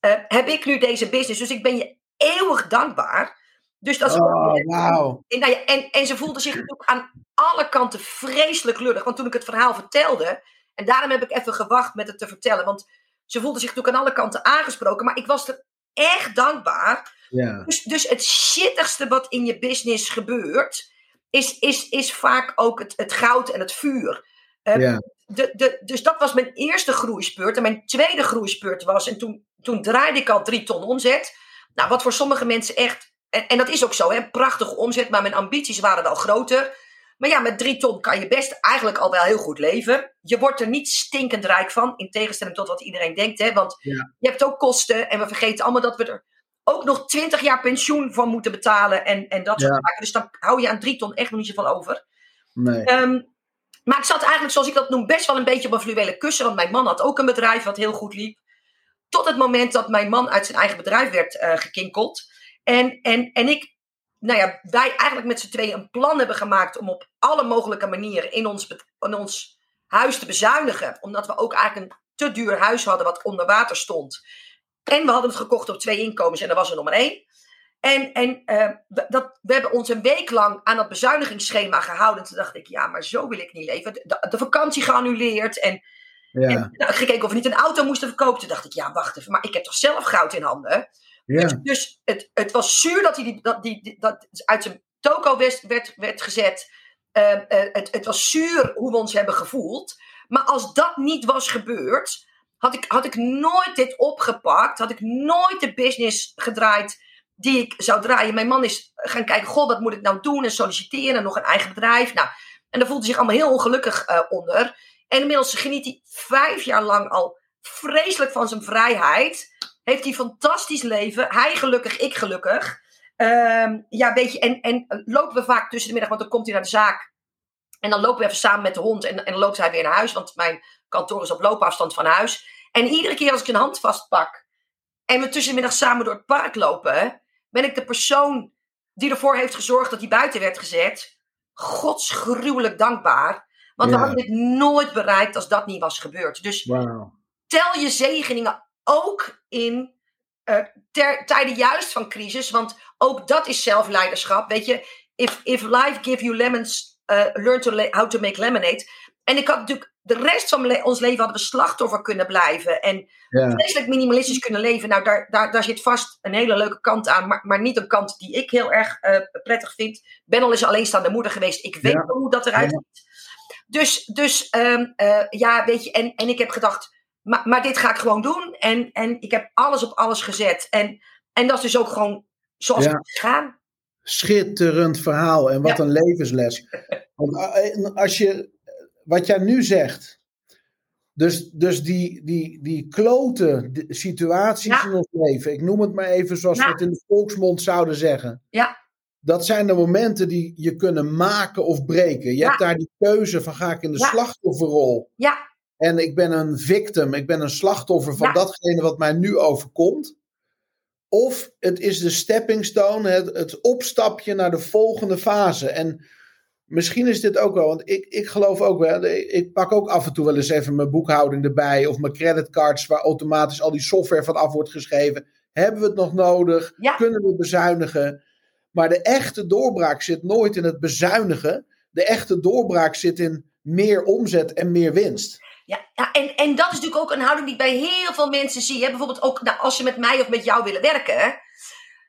uh, heb ik nu deze business. Dus ik ben je eeuwig dankbaar. Dus dat is oh, wow. en, nou ja, en, en ze voelde zich natuurlijk aan alle kanten vreselijk lullig. Want toen ik het verhaal vertelde, en daarom heb ik even gewacht met het te vertellen, want ze voelde zich natuurlijk aan alle kanten aangesproken. Maar ik was er echt dankbaar. Ja. Dus, dus het shittigste wat in je business gebeurt, is, is, is vaak ook het, het goud en het vuur. Uh, ja. de, de, dus dat was mijn eerste groeispeurt. En mijn tweede groeispeurt was, en toen, toen draaide ik al drie ton omzet. Nou, wat voor sommige mensen echt, en, en dat is ook zo, hè, prachtige omzet, maar mijn ambities waren al groter. Maar ja, met drie ton kan je best eigenlijk al wel heel goed leven. Je wordt er niet stinkend rijk van, in tegenstelling tot wat iedereen denkt. Hè? Want ja. je hebt ook kosten en we vergeten allemaal dat we er ook nog twintig jaar pensioen van moeten betalen en, en dat soort zaken. Dus dan hou je aan drie ton echt nog niet zoveel over. Nee. Ehm, maar ik zat eigenlijk, zoals ik dat noem, best wel een beetje op een fluwelen kussen. Want mijn man had ook een bedrijf wat heel goed liep. Tot het moment dat mijn man uit zijn eigen bedrijf werd eh, gekinkeld. En, en, en ik, nou ja, wij eigenlijk met z'n tweeën een plan hebben gemaakt om op alle mogelijke manieren in ons, in ons huis te bezuinigen. Omdat we ook eigenlijk een te duur huis hadden wat onder water stond. En we hadden het gekocht op twee inkomens en dat was er nog maar één. En, en uh, we, dat, we hebben ons een week lang aan dat bezuinigingsschema gehouden. En toen dacht ik, ja, maar zo wil ik niet leven. De, de vakantie geannuleerd. En, Ja. en nou, gekeken of we niet een auto moesten verkopen. Toen dacht ik, ja, wacht even, maar ik heb toch zelf goud in handen. Dus, Ja. dus het, het was zuur dat hij die, dat, die, dat uit zijn toko werd, werd, werd gezet. Uh, uh, het, het was zuur hoe we ons hebben gevoeld. Maar als dat niet was gebeurd, had ik, had ik nooit dit opgepakt. Had ik nooit de business gedraaid die ik zou draaien. Mijn man is gaan kijken, goh, wat moet ik nou doen? En solliciteren en nog een eigen bedrijf. Nou, en daar voelde hij zich allemaal heel ongelukkig eh, onder. En inmiddels geniet hij vijf jaar lang al vreselijk van zijn vrijheid. Heeft hij een fantastisch leven. Hij gelukkig, ik gelukkig. Ehm, ja, weet je, en, en lopen we vaak tussen de middag, want dan komt hij naar de zaak. En dan lopen we even samen met de hond en, en dan loopt hij weer naar huis, want mijn kantoor is op loopafstand van huis. En iedere keer als ik een hand vastpak en we tussen de middag samen door het park lopen, ben ik de persoon die ervoor heeft gezorgd dat hij buiten werd gezet, godsgruwelijk dankbaar. Want we Ja. hadden dit nooit bereikt als dat niet was gebeurd. Dus tel je zegeningen ook in ter, tijden juist van crisis. Want ook dat is zelfleiderschap. Weet je, if, if life give you lemons, eh, learn to how to make lemonade. En ik had natuurlijk de rest van le- ons leven hadden we slachtoffer kunnen blijven. En Ja. vreselijk minimalistisch kunnen leven. Nou, daar, daar, daar zit vast een hele leuke kant aan. Maar, maar niet een kant die ik heel erg eh, prettig vind. Ben al eens alleenstaande moeder geweest. Ik weet Ja. wel hoe dat eruit Ja. ziet. Dus, dus ehm, eh, ja, weet je. En, en ik heb gedacht, maar, maar dit ga ik gewoon doen. En, en ik heb alles op alles gezet. En, en dat is dus ook gewoon zoals het is gegaan. Schitterend verhaal en wat een levensles. Want eh, als je, wat jij nu zegt, Dus, dus die, die, die klote situaties Ja. in ons leven, ik noem het maar even zoals Ja. we het in de volksmond zouden zeggen. Ja. Dat zijn de momenten die je kunnen maken of breken. Je hebt daar die keuze van ga ik in de slachtofferrol. Ja, En ik ben een victim, ik ben een slachtoffer van datgene wat mij nu overkomt. Of het is de stepping stone, het, het opstapje naar de volgende fase. En misschien is dit ook wel, want ik, ik geloof ook wel, ik pak ook af en toe wel eens even mijn boekhouding erbij. Of mijn creditcards waar automatisch al die software van af wordt geschreven. Hebben we het nog nodig? Ja. Kunnen we bezuinigen? Maar de echte doorbraak zit nooit in het bezuinigen. De echte doorbraak zit in meer omzet en meer winst. Ja, ja en, en dat is natuurlijk ook een houding die ik bij heel veel mensen zie. Hè? Bijvoorbeeld ook nou, als ze met mij of met jou willen werken.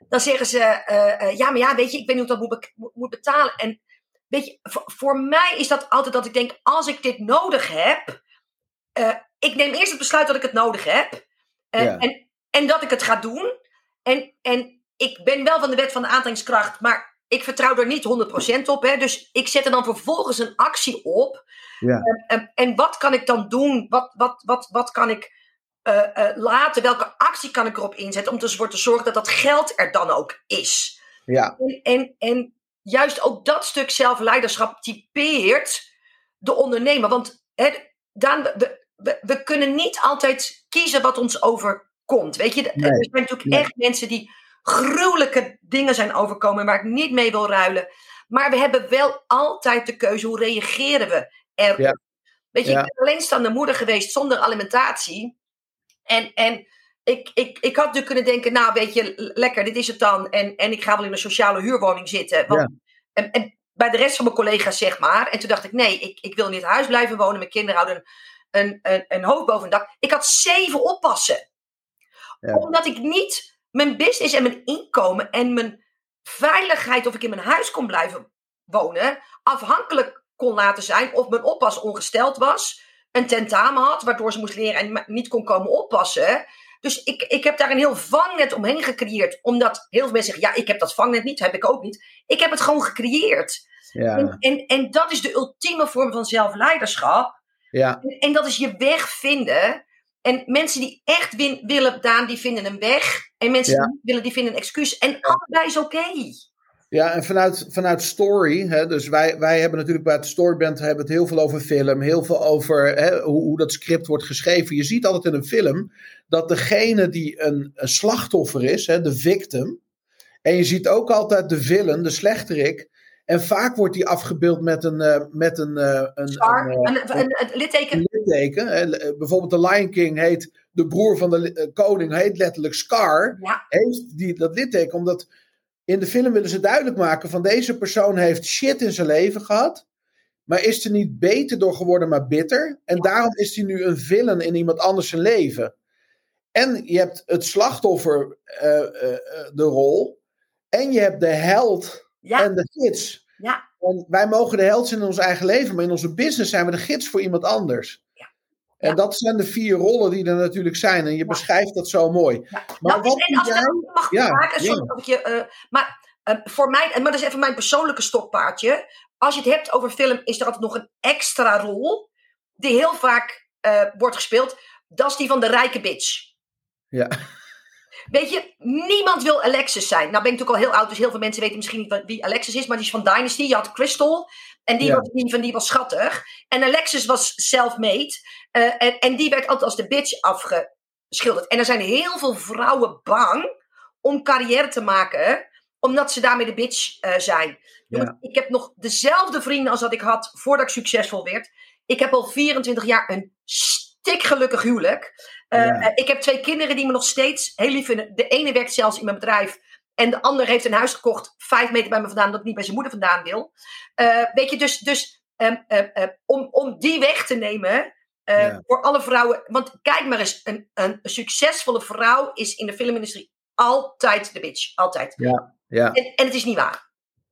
Dan zeggen ze, eh, eh, ja, maar ja, weet je, ik weet niet hoe ik dat moet, be- moet betalen. En weet je, voor, mij is dat altijd dat ik denk, als ik dit nodig heb. eh, ik neem eerst het besluit dat ik het nodig heb. Eh, Ja. en, en dat ik het ga doen. En, en ik ben wel van de wet van de aantrekkingskracht, maar ik vertrouw er niet 100% op. Hè? Dus ik zet er dan vervolgens een actie op. Ja. En, wat kan ik dan doen? Wat, wat, wat, wat kan ik eh, laten? Welke actie kan ik erop inzetten om ervoor te zorgen dat dat geld er dan ook is? Ja, En, en, en juist ook dat stuk zelfleiderschap typeert de ondernemer. Want hè, Daan, we, we, kunnen niet altijd kiezen wat ons overkomt. Weet je, Nee, er zijn natuurlijk nee. echt mensen die gruwelijke dingen zijn overkomen waar ik niet mee wil ruilen. Maar we hebben wel altijd de keuze hoe reageren we erop. Ja. Weet je, Ja. ik ben alleenstaande moeder geweest zonder alimentatie. En, en ik, ik, ik had natuurlijk kunnen denken, nou weet je, lekker, dit is het dan. En, en ik ga wel in een sociale huurwoning zitten. Want, en, en bij de rest van mijn collega's, zeg maar. En toen dacht ik, nee, ik, ik wil dit huis blijven wonen. Mijn kinderen houden een, een, een, hoofd boven het dak. Ik had zeven oppassen. Ja. Omdat ik niet mijn business en mijn inkomen en mijn veiligheid, of ik in mijn huis kon blijven wonen, afhankelijk kon laten zijn of mijn oppas ongesteld was, een tentamen had, waardoor ze moest leren en niet kon komen oppassen. Dus ik, ik heb daar een heel vangnet omheen gecreëerd. Omdat heel veel mensen zeggen, ja, ik heb dat vangnet niet, heb ik ook niet. Ik heb het gewoon gecreëerd. ja, En, en, en dat is de ultieme vorm van zelfleiderschap. ja, En, en dat is je weg vinden. En mensen die echt win- willen, Daan, die vinden een weg. En mensen Ja. die niet willen, die vinden een excuus. En allebei is oké. Ja. En vanuit, vanuit story, hè, dus wij, wij hebben natuurlijk bij het Storyband hebben het heel veel over film, heel veel over hè, hoe, hoe dat script wordt geschreven. Je ziet altijd in een film dat degene die een, een slachtoffer is, hè, de victim, en je ziet ook altijd de villain, de slechterik. En vaak wordt die afgebeeld met een, eh, met een, eh, een, Star, een, eh, een, een, litteken. een litteken. hè. Bijvoorbeeld de Lion King heet, de broer van de koning heet letterlijk Scar. Ja, Heeft die, dat litteken, omdat in de film willen ze duidelijk maken van deze persoon heeft shit in zijn leven gehad. Maar is er niet beter door geworden, maar bitter. En daarom is hij nu een villain in iemand anders zijn leven. En je hebt het slachtoffer, eh, eh, eh, de rol. En je hebt de held ja, en de gids. ja. En wij mogen de held zijn in ons eigen leven, maar in onze business zijn we de gids voor iemand anders. En Ja. dat zijn de vier rollen die er natuurlijk zijn. En je Ja. beschrijft dat zo mooi. ja. Maar Nou, wat en als jij- mag Ja, maken, sorry ik je, eh, maar eh, voor mij, en maar dat is even mijn persoonlijke stokpaardje. Als je het hebt over film, is er altijd nog een extra rol. Die heel vaak eh, wordt gespeeld. Dat is die van de rijke bitch. Ja. Weet je, niemand wil Alexis zijn. Nou ben ik natuurlijk al heel oud, dus heel veel mensen weten misschien niet wie Alexis is. Maar die is van Dynasty. Je had Crystal. En die, Ja. was, die van die was schattig. En Alexis was self-made. eh, en, en die werd altijd als de bitch afgeschilderd. En er zijn heel veel vrouwen bang om carrière te maken. Omdat ze daarmee de bitch eh, zijn. Ik heb nog dezelfde vrienden als dat ik had voordat ik succesvol werd. Ik heb al 24 jaar een stikgelukkig huwelijk. Ja. eh, ik heb twee kinderen die me nog steeds heel lief vinden. De ene werkt zelfs in mijn bedrijf. En de ander heeft een huis gekocht, vijf meter bij me vandaan, dat ik niet bij zijn moeder vandaan wil. Eh, weet je, dus, dus eh, om, om die weg te nemen eh, Ja. voor alle vrouwen. Want kijk maar eens, een, een succesvolle vrouw is in de filmindustrie altijd de bitch. Altijd. Ja, En, en het is niet waar.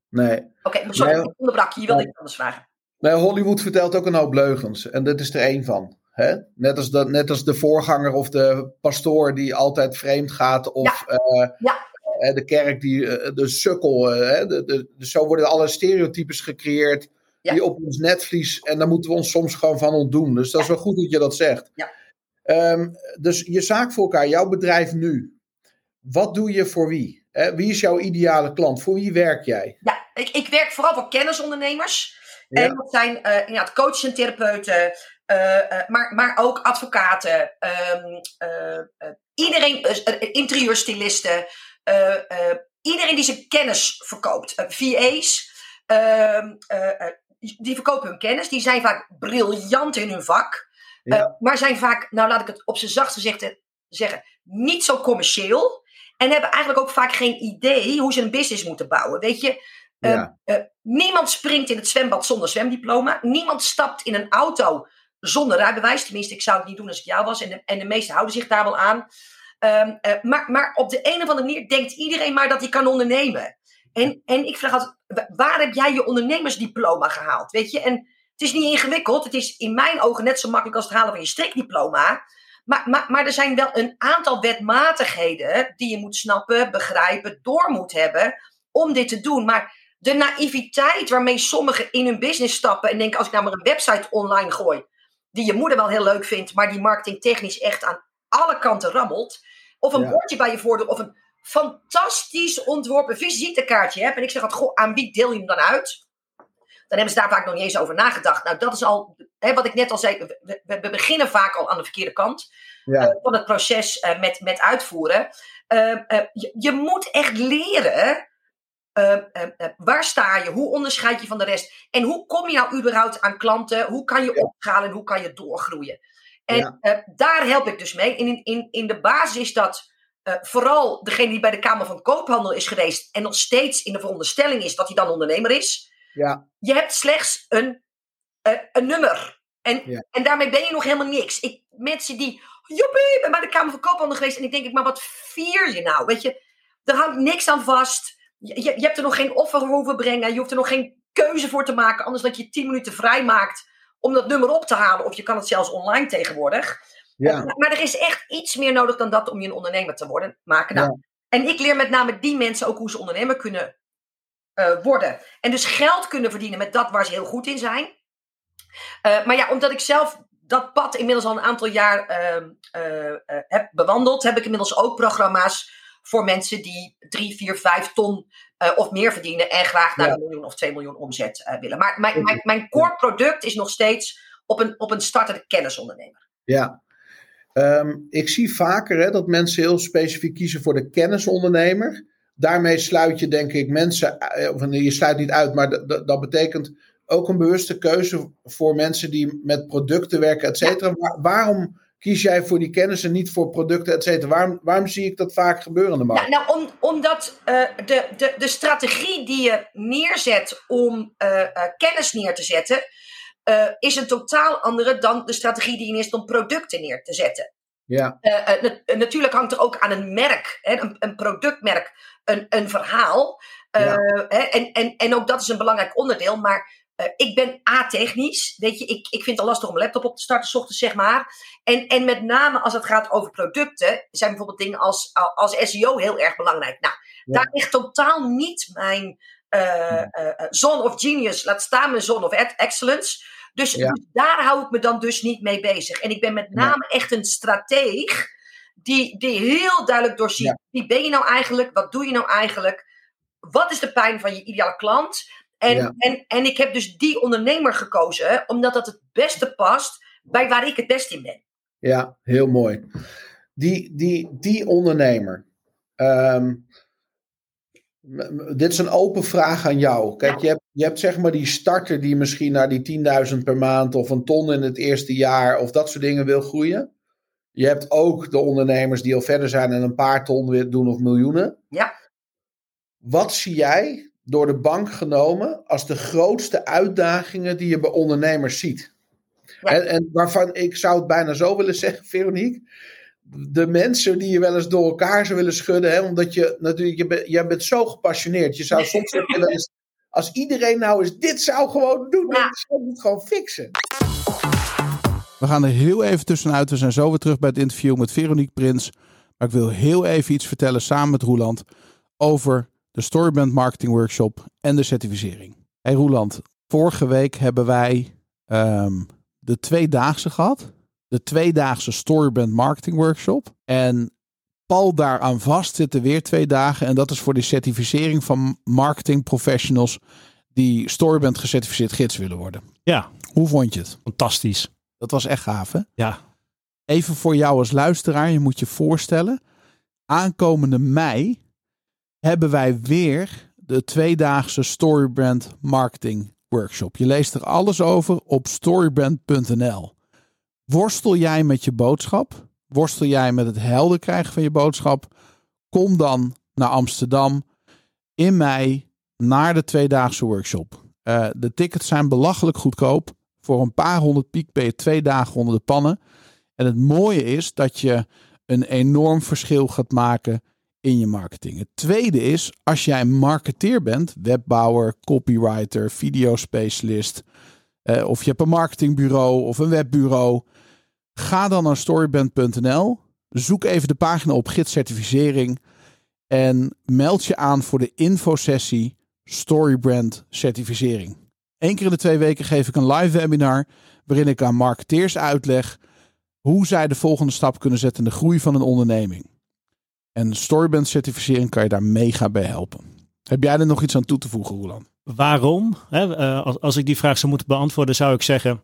nee. Oké, maar sorry, Nee, ik onderbrak je. Je wilde nee. iets anders vragen. nee. Hollywood vertelt ook een hoop leugens. En dit is er één van. Hè? Net, als de, net als de voorganger of de pastoor die altijd vreemd gaat. Of eh, Ja. De kerk die eh, de sukkel. eh, hè? De, de, dus zo worden alle stereotypes gecreëerd Ja. die op ons netvlies. En daar moeten we ons soms gewoon van ontdoen. Dus dat is wel goed dat je dat zegt. Ja. Ehm, dus je zaak voor elkaar, jouw bedrijf nu. Wat doe je voor wie? Hè, wie is jouw ideale klant? Voor wie werk jij? Ja, ik, ik werk vooral voor kennisondernemers. Ja. En dat zijn eh, inderdaad coaches en therapeuten, maar, maar ook advocaten. ehm, eh, eh, iedereen, interieurstylisten. Eh, eh, iedereen die zijn kennis verkoopt. Eh, VA's, ehm, eh, eh, die verkopen hun kennis. Die zijn vaak briljant in hun vak. Ja. maar zijn vaak, nou laat ik het op zijn zachtst gezegd eh, zeggen, niet zo commercieel. En hebben eigenlijk ook vaak geen idee hoe ze een business moeten bouwen. Weet je, Ja. niemand springt in het zwembad zonder zwemdiploma. Niemand stapt in een auto zonder rijbewijs. Tenminste, ik zou het niet doen als ik jou was. En de, en de meesten houden zich daar wel aan. Ehm, eh, maar, maar op de een of andere manier denkt iedereen maar dat hij kan ondernemen. En, en ik vraag altijd, wa- waar heb jij je ondernemersdiploma gehaald? Weet je, en het is niet ingewikkeld. Het is in mijn ogen net zo makkelijk als het halen van je strikdiploma. Maar, maar, maar er zijn wel een aantal wetmatigheden die je moet snappen, begrijpen, door moet hebben om dit te doen. Maar de naïviteit waarmee sommigen in hun business stappen en denken: als ik nou maar een website online gooi, die je moeder wel heel leuk vindt, maar die marketingtechnisch echt aan alle kanten rammelt. Of een Ja. bordje bij je voordeur, of een fantastisch ontworpen visitekaartje hebt. En ik zeg altijd: goh, aan wie deel je hem dan uit? Dan hebben ze daar vaak nog niet eens over nagedacht. Nou, dat is al, hè, wat ik net al zei, we, beginnen vaak al aan de verkeerde kant Ja. eh, van het proces eh, met, met uitvoeren. Eh, eh, je, je moet echt leren. eh, eh, eh, waar sta je? Hoe onderscheid je van de rest? En hoe kom je nou überhaupt aan klanten? Hoe kan je Ja. opschalen en hoe kan je doorgroeien? En Ja. eh, daar help ik dus mee. In, in, in de basis is dat eh, vooral degene die bij de Kamer van Koophandel is geweest en nog steeds in de veronderstelling is dat hij dan ondernemer is. Ja. Je hebt slechts een, eh, een nummer. En, Ja. en daarmee ben je nog helemaal niks. Ik, mensen die, joepie, ben bij de Kamer van Koophandel geweest. En ik denk, ik, maar wat vier je nou? Weet je, er hangt niks aan vast. Je, je, je hebt er nog geen offer hoeven brengen. Je hoeft er nog geen keuze voor te maken. Anders dat je tien minuten vrij maakt om dat nummer op te halen. Of je kan het zelfs online tegenwoordig. Ja. Maar, maar er is echt iets meer nodig dan dat om je een ondernemer te worden. Maken. Nou, Ja. En ik leer met name die mensen ook hoe ze ondernemer kunnen eh, worden. En dus geld kunnen verdienen met dat waar ze heel goed in zijn. Eh, maar ja, omdat ik zelf dat pad inmiddels al een aantal jaar ehm, eh, eh, heb bewandeld, heb ik inmiddels ook programma's voor mensen die 3, 4, 5 ton eh, of meer verdienen en graag naar Ja. een miljoen of 2 miljoen omzet eh, willen. Maar mijn, mijn, mijn core product is nog steeds op een, op een startende kennisondernemer. Ja. Ehm, ik zie vaker hè, dat mensen heel specifiek kiezen voor de kennisondernemer. Daarmee sluit je denk ik mensen, eh, of je sluit niet uit, maar dat betekent ook een bewuste keuze voor mensen die met producten werken, et cetera. Waar- waarom kies jij voor die kennis en niet voor producten, et cetera? Waarom, waarom zie ik dat vaak gebeuren in de markt? Nou, nou om, omdat eh, de, de, de strategie die je neerzet om eh, eh, kennis neer te zetten, is een totaal andere dan de strategie die je neerzet om producten neer te zetten. Ja, nat- natuurlijk hangt er ook aan een merk, hè, een, een productmerk, een, een verhaal. Ja. hè, en, en, en ook dat is een belangrijk onderdeel. Maar eh, ik ben A-technisch. Weet je, ik, ik vind het lastig om een laptop op te starten, 's ochtends zeg maar. En, en met name als het gaat over producten, zijn bijvoorbeeld dingen als, als SEO heel erg belangrijk. Nou, Ja. daar ligt totaal niet mijn eh eh, eh, zone of genius, laat staan mijn zone of excellence. Dus, Ja. dus daar hou ik me dan dus niet mee bezig. En ik ben met name echt een strateeg die, die heel duidelijk doorziet. Wie ben je nou eigenlijk? Wat doe je nou eigenlijk? Wat is de pijn van je ideale klant? En, Ja. en, en ik heb dus die ondernemer gekozen, omdat dat het beste past bij waar ik het best in ben. ja, heel mooi. Die, die, die ondernemer. ehm, dit is een open vraag aan jou. Kijk, je hebt, je hebt zeg maar die starter die misschien naar die 10.000 per maand of een ton in het eerste jaar of dat soort dingen wil groeien. Je hebt ook de ondernemers die al verder zijn en een paar ton weer doen of miljoenen. Ja. Wat zie jij door de bank genomen als de grootste uitdagingen die je bij ondernemers ziet? Ja. En, en waarvan ik zou het bijna zo willen zeggen, Veronique. De mensen die je wel eens door elkaar zou willen schudden. Hè, omdat je natuurlijk, je bent, jij bent zo gepassioneerd. Je zou soms wel eens, als iedereen nou eens dit zou gewoon doen, Ja. dan zou je het gewoon fixen. We gaan er heel even tussenuit. We zijn zo weer terug bij het interview met Veronique Prins. Maar ik wil heel even iets vertellen samen met Roeland over de Storyband Marketing Workshop en de certificering. Hey Roeland, Vorige week hebben wij ehm, de tweedaagse gehad. De tweedaagse Storybrand Marketing Workshop. En pal daaraan vast zitten weer twee dagen. En dat is voor de certificering van marketing professionals die Storybrand gecertificeerd gids willen worden. Ja, Hoe vond je het? fantastisch. Dat was echt gaaf, hè? Ja, Even voor jou als luisteraar, je moet je voorstellen. Aankomende mei hebben wij weer de tweedaagse Storybrand Marketing Workshop. Je leest er alles over op storybrand.nl. Worstel jij met je boodschap? Worstel jij met het helder krijgen van je boodschap? Kom dan naar Amsterdam in mei naar de tweedaagse workshop. Eh, de tickets zijn belachelijk goedkoop. Voor een paar honderd piek ben je twee dagen onder de pannen. En het mooie is dat je een enorm verschil gaat maken in je marketing. Het tweede is, als jij marketeer bent, webbouwer, copywriter, videospecialist, eh, of je hebt een marketingbureau of een webbureau, ga dan naar storybrand.nl, zoek even de pagina op gidscertificering en meld je aan voor de infosessie Storybrand certificering. Eén keer in de twee weken geef ik een live webinar waarin ik aan marketeers uitleg hoe zij de volgende stap kunnen zetten in de groei van een onderneming. En Storybrand certificering kan je daar mega bij helpen. Heb jij er nog iets aan toe te voegen, Roland? waarom? Eh, als, als ik die vraag zou moeten beantwoorden, zou ik zeggen.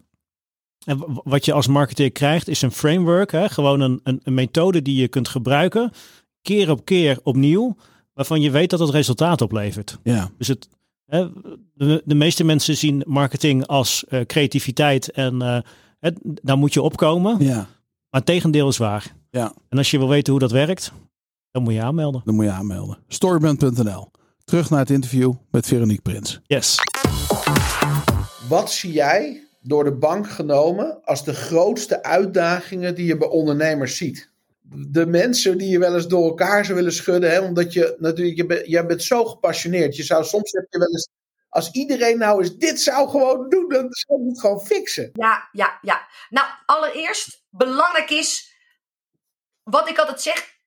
w- wat je als marketeer krijgt, is een framework. Hè, gewoon een, een, een methode die je kunt gebruiken, keer op keer opnieuw, waarvan je weet dat het resultaat oplevert. Ja, Dus het, hè, de, de meeste mensen zien marketing als eh, creativiteit en eh, hè, daar moet je opkomen. ja, Maar het tegendeel is waar. ja. En als je wil weten hoe dat werkt, dan moet je aanmelden. Dan moet je aanmelden. Storybrand.nl. Terug naar het interview met Veronique Prins. Yes. Wat zie jij door de bank genomen als de grootste uitdagingen die je bij ondernemers ziet? De mensen die je wel eens door elkaar zou willen schudden, hè, omdat je natuurlijk, je bent, jij bent zo gepassioneerd. Je zou soms heb je wel eens, als iedereen nou eens dit zou gewoon doen, dan zou je het gewoon fixen. Ja, ja, ja. Nou, allereerst, belangrijk is, wat ik altijd zeg,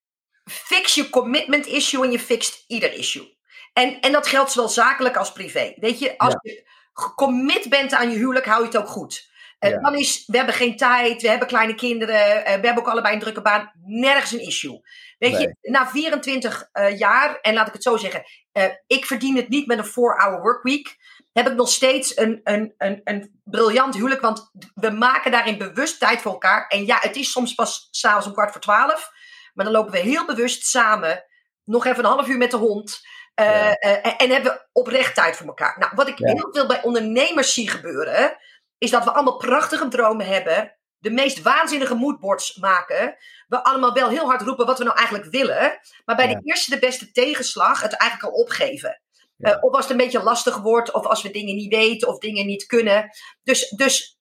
fix je commitment issue en je fixt ieder issue. En, en dat geldt zowel zakelijk als privé. Weet je, als je gecommit bent aan je huwelijk, hou je het ook goed. En Ja. dan is, we hebben geen tijd, we hebben kleine kinderen, eh, we hebben ook allebei een drukke baan. Nergens een issue. Weet je, na 24 eh, jaar, en laat ik het zo zeggen, eh, ik verdien het niet met een 4-hour workweek heb ik nog steeds een, een, een, een briljant huwelijk. Want we maken daarin bewust tijd voor elkaar. En ja, het is soms pas s'avonds om kwart voor twaalf. Maar dan lopen we heel bewust samen. Nog even een half uur met de hond. eh, Ja. eh, en hebben we oprecht tijd voor elkaar. Nou, wat ik Ja. heel veel bij ondernemers zie gebeuren. Is dat we allemaal prachtige dromen hebben. De meest waanzinnige moodboards maken. We allemaal wel heel hard roepen wat we nou eigenlijk willen. Maar bij Ja. de eerste de beste tegenslag het eigenlijk al opgeven. Eh, of als het een beetje lastig wordt, of als we dingen niet weten of dingen niet kunnen. Dus, dus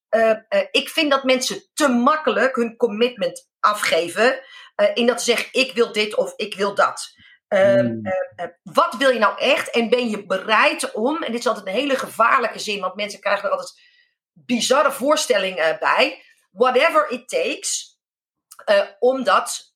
ik vind dat mensen te makkelijk hun commitment afgeven. Eh, in dat ze zeggen: ik wil dit of ik wil dat. Ehm, Hmm. eh, eh, wat wil je nou echt? En ben je bereid om, en dit is altijd een hele gevaarlijke zin, want mensen krijgen er altijd bizarre voorstellingen bij. Whatever it takes, om dat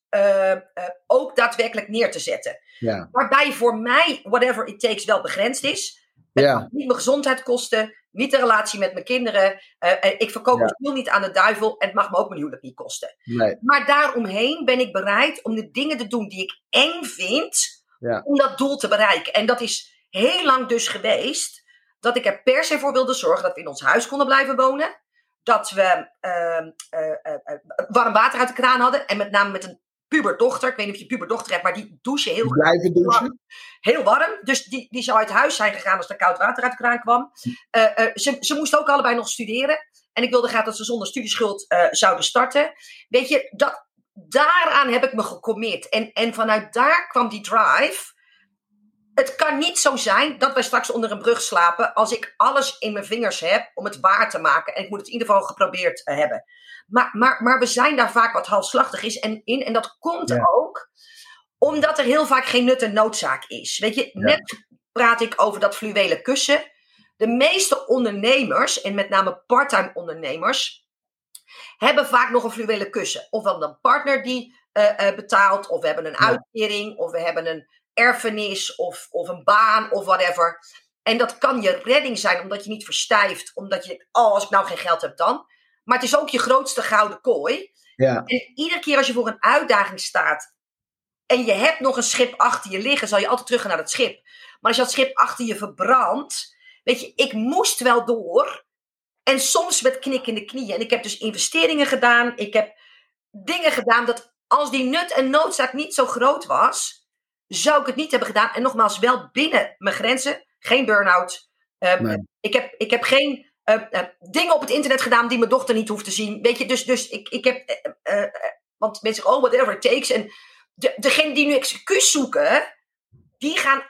ook daadwerkelijk neer te zetten. Ja, Waarbij voor mij whatever it takes wel begrensd is. ja, Niet mijn gezondheid kosten, niet de relatie met mijn kinderen. eh, eh, ik verkoop Ja. mijn ziel niet aan de duivel en het mag me ook mijn huwelijk niet kosten. nee, Maar daaromheen ben ik bereid om de dingen te doen die ik eng vind Ja. om dat doel te bereiken. En dat is heel lang dus geweest dat ik er per se voor wilde zorgen dat we in ons huis konden blijven wonen. Dat we ehm, eh, eh, eh, warm water uit de kraan hadden. En met name met een puberdochter. Ik weet niet of je puberdochter hebt, maar die douchen heel blijven douchen. heel warm. Dus die, die zou uit huis zijn gegaan als er koud water uit de kraan kwam. Eh, eh, ze, ze moesten ook allebei nog studeren. En ik wilde graag dat ze zonder studieschuld eh, zouden starten. Weet je, dat, daaraan heb ik me gecommit. En, en vanuit daar kwam die drive. Het kan niet zo zijn dat wij straks onder een brug slapen als ik alles in mijn vingers heb om het waar te maken. En ik moet het in ieder geval geprobeerd eh, hebben. Maar, maar, maar we zijn daar vaak wat halfslachtig is en in. En dat komt Ja. ook omdat er heel vaak geen nut en noodzaak is. Weet je, net praat ik over dat fluwelen kussen. De meeste ondernemers, en met name parttime ondernemers, hebben vaak nog een fluwelen kussen. Ofwel een partner die eh, eh, betaalt, of we hebben een Ja. uitkering, of we hebben een erfenis, of, of een baan, of whatever. En dat kan je redding zijn, omdat je niet verstijft. Omdat je denkt, oh, als ik nou geen geld heb dan. Maar het is ook je grootste gouden kooi. Ja, En iedere keer als je voor een uitdaging staat. En je hebt nog een schip achter je liggen, zal je altijd terug gaan naar het schip. Maar als je dat schip achter je verbrandt. Weet je, ik moest wel door. En soms met knikkende knieën. En ik heb dus investeringen gedaan. Ik heb dingen gedaan dat als die nut en noodzaak niet zo groot was. Zou ik het niet hebben gedaan. En nogmaals, wel binnen mijn grenzen. Geen burn-out. Eh, Nee. ik, heb, ik heb geen eh, eh, dingen op het internet gedaan die mijn dochter niet hoeft te zien. Weet je, dus, dus ik, ik heb. eh, eh, eh, want mensen zeggen, oh, whatever it takes. En de, degenen die nu excuus zoeken, die gaan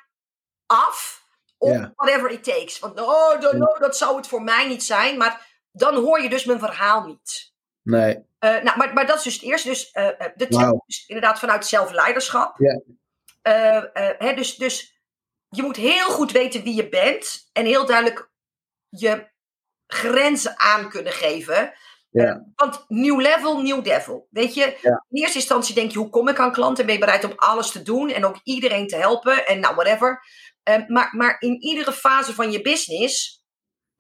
af op whatever it takes. Want oh, no, no, dat zou het voor mij niet zijn. Maar dan hoor je dus mijn verhaal niet. nee. Nou, maar, maar dat is dus het eerste. Dus de is inderdaad vanuit zelfleiderschap. Ja. Eh, hè, dus, dus je moet heel goed weten wie je bent. En heel duidelijk je grenzen aan kunnen geven. Ja. Want nieuw level, nieuw devil. Weet je, Ja. in eerste instantie denk je, hoe kom ik aan klanten? Ben je bereid om alles te doen en ook iedereen te helpen? En nou, whatever. Eh, maar, maar in iedere fase van je business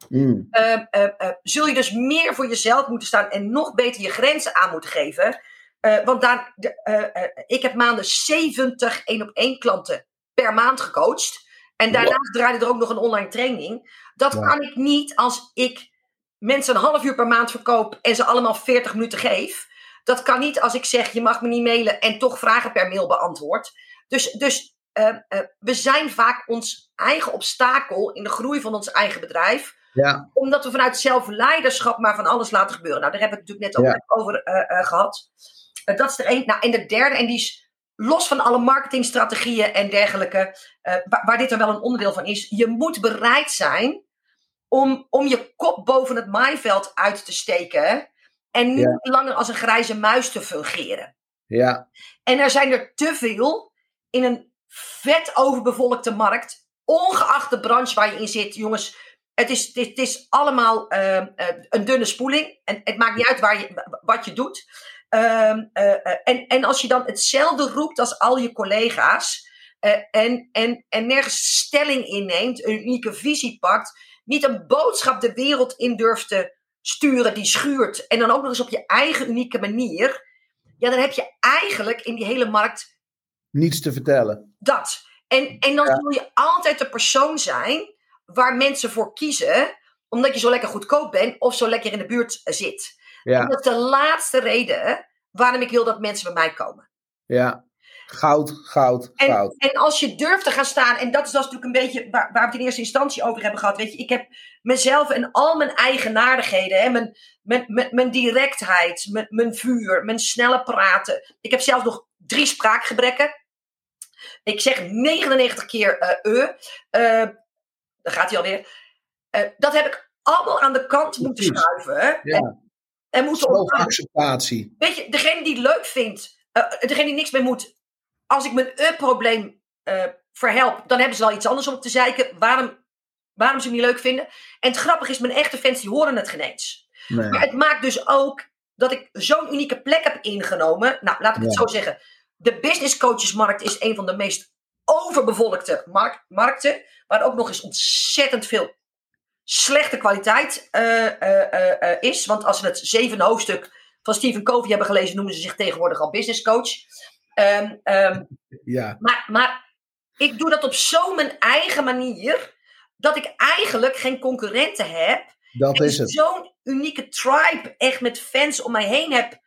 Mm. eh, eh, eh, zul je dus meer voor jezelf moeten staan en nog beter je grenzen aan moeten geven. Eh, want daar, de, eh, eh, ik heb maanden 70 één op één klanten per maand gecoacht. En daarnaast draaide er ook nog een online training. Dat kan ik niet als ik mensen een half uur per maand verkoop en ze allemaal 40 minuten geef. Dat kan niet als ik zeg je mag me niet mailen en toch vragen per mail beantwoord. Dus, dus we zijn vaak ons eigen obstakel in de groei van ons eigen bedrijf Ja, omdat we vanuit zelfleiderschap maar van alles laten gebeuren. Nou, daar hebben we het natuurlijk net ook Ja. over eh, eh, gehad. Eh, dat is er één. Nou, en de derde, en die is los van alle marketingstrategieën en dergelijke, eh, waar, waar dit er wel een onderdeel van is. Je moet bereid zijn om, om je kop boven het maaiveld uit te steken. En niet Ja. langer als een grijze muis te fungeren. ja, En er zijn er te veel in een vet overbevolkte markt. Ongeacht de branche waar je in zit, jongens. Het is, het is, het is allemaal ehm, eh, een dunne spoeling. En het maakt niet uit waar je, wat je doet. Ehm, eh, eh, en, en als je dan hetzelfde roept als al je collega's. eh, en, en, en nergens stelling inneemt, een unieke visie pakt. Niet een boodschap de wereld in durft te sturen die schuurt. En dan ook nog eens op je eigen unieke manier ja, dan heb je eigenlijk in die hele markt niets te vertellen. dat. En, en dan Ja. zul je altijd de persoon zijn waar mensen voor kiezen, omdat je zo lekker goedkoop bent of zo lekker in de buurt eh, En Ja, dat is de laatste reden waarom ik wil dat mensen bij mij komen. ja. Goud, goud, En, goud. en als je durft te gaan staan, en dat is, natuurlijk een beetje waar, waar we het in eerste instantie over hebben gehad. Weet je, ik heb mezelf en al mijn eigenaardigheden, hè, mijn, mijn, mijn, mijn directheid, mijn, mijn vuur, mijn snelle praten. Ik heb zelfs nog drie spraakgebrekken. Ik zeg 99 keer eh. Eh, daar gaat hij alweer. Eh, dat heb ik allemaal aan de kant moeten schuiven. Ja. En, en moeten. Zelfacceptatie. Weet je, degene die het leuk vindt, eh, degene die niks mee moet, als ik mijn e-probleem eh verhelp, dan hebben ze wel iets anders om te zeiken waarom, waarom ze het niet leuk vinden. En het grappige is, mijn echte fans die horen het geen eens. Maar Nee. het maakt dus ook dat ik zo'n unieke plek heb ingenomen. Nou, laat ik het Ja. zo zeggen. De business coachesmarkt is een van de meest overbevolkte mark- markten. Waar ook nog eens ontzettend veel slechte kwaliteit eh, eh, is. Want als we het zevende hoofdstuk van Stephen Covey hebben gelezen, noemen ze zich tegenwoordig al business coach. Ehm, ehm, Ja, maar, maar ik doe dat op zo'n mijn eigen manier. Dat ik eigenlijk geen concurrenten heb. dat En is het. zo'n unieke tribe echt met fans om mij heen heb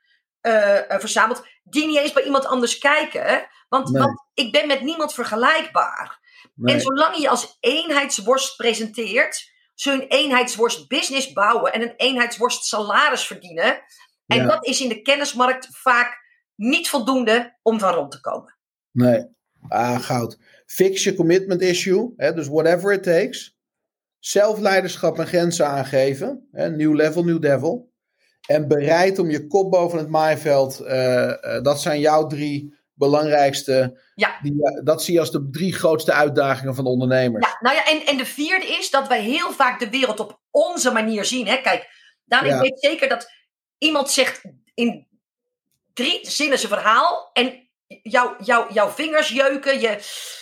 eh, verzameld. Die niet eens bij iemand anders kijken. Want, Nee. want ik ben met niemand vergelijkbaar. Nee. En zolang je je als eenheidsworst presenteert. Een eenheidsworst business bouwen. En een eenheidsworst salaris verdienen. En Ja. dat is in de kennismarkt vaak niet voldoende om van rond te komen. Nee. Ah, goud. Fix je commitment issue. Hè, dus whatever it takes. Zelfleiderschap en grenzen aangeven. Hè, new level, new devil. En bereid om je kop boven het maaiveld. eh, eh, dat zijn jouw drie belangrijkste. Ja. Die, eh, dat zie je als de drie grootste uitdagingen van de ondernemers. Ja, nou ja, en, en de vierde is dat wij heel vaak de wereld op onze manier zien. Hè? Kijk, Daan, Ja. ik weet zeker dat iemand zegt in drie zinnen zijn verhaal. En jou, jou, jouw vingers jeuken, je,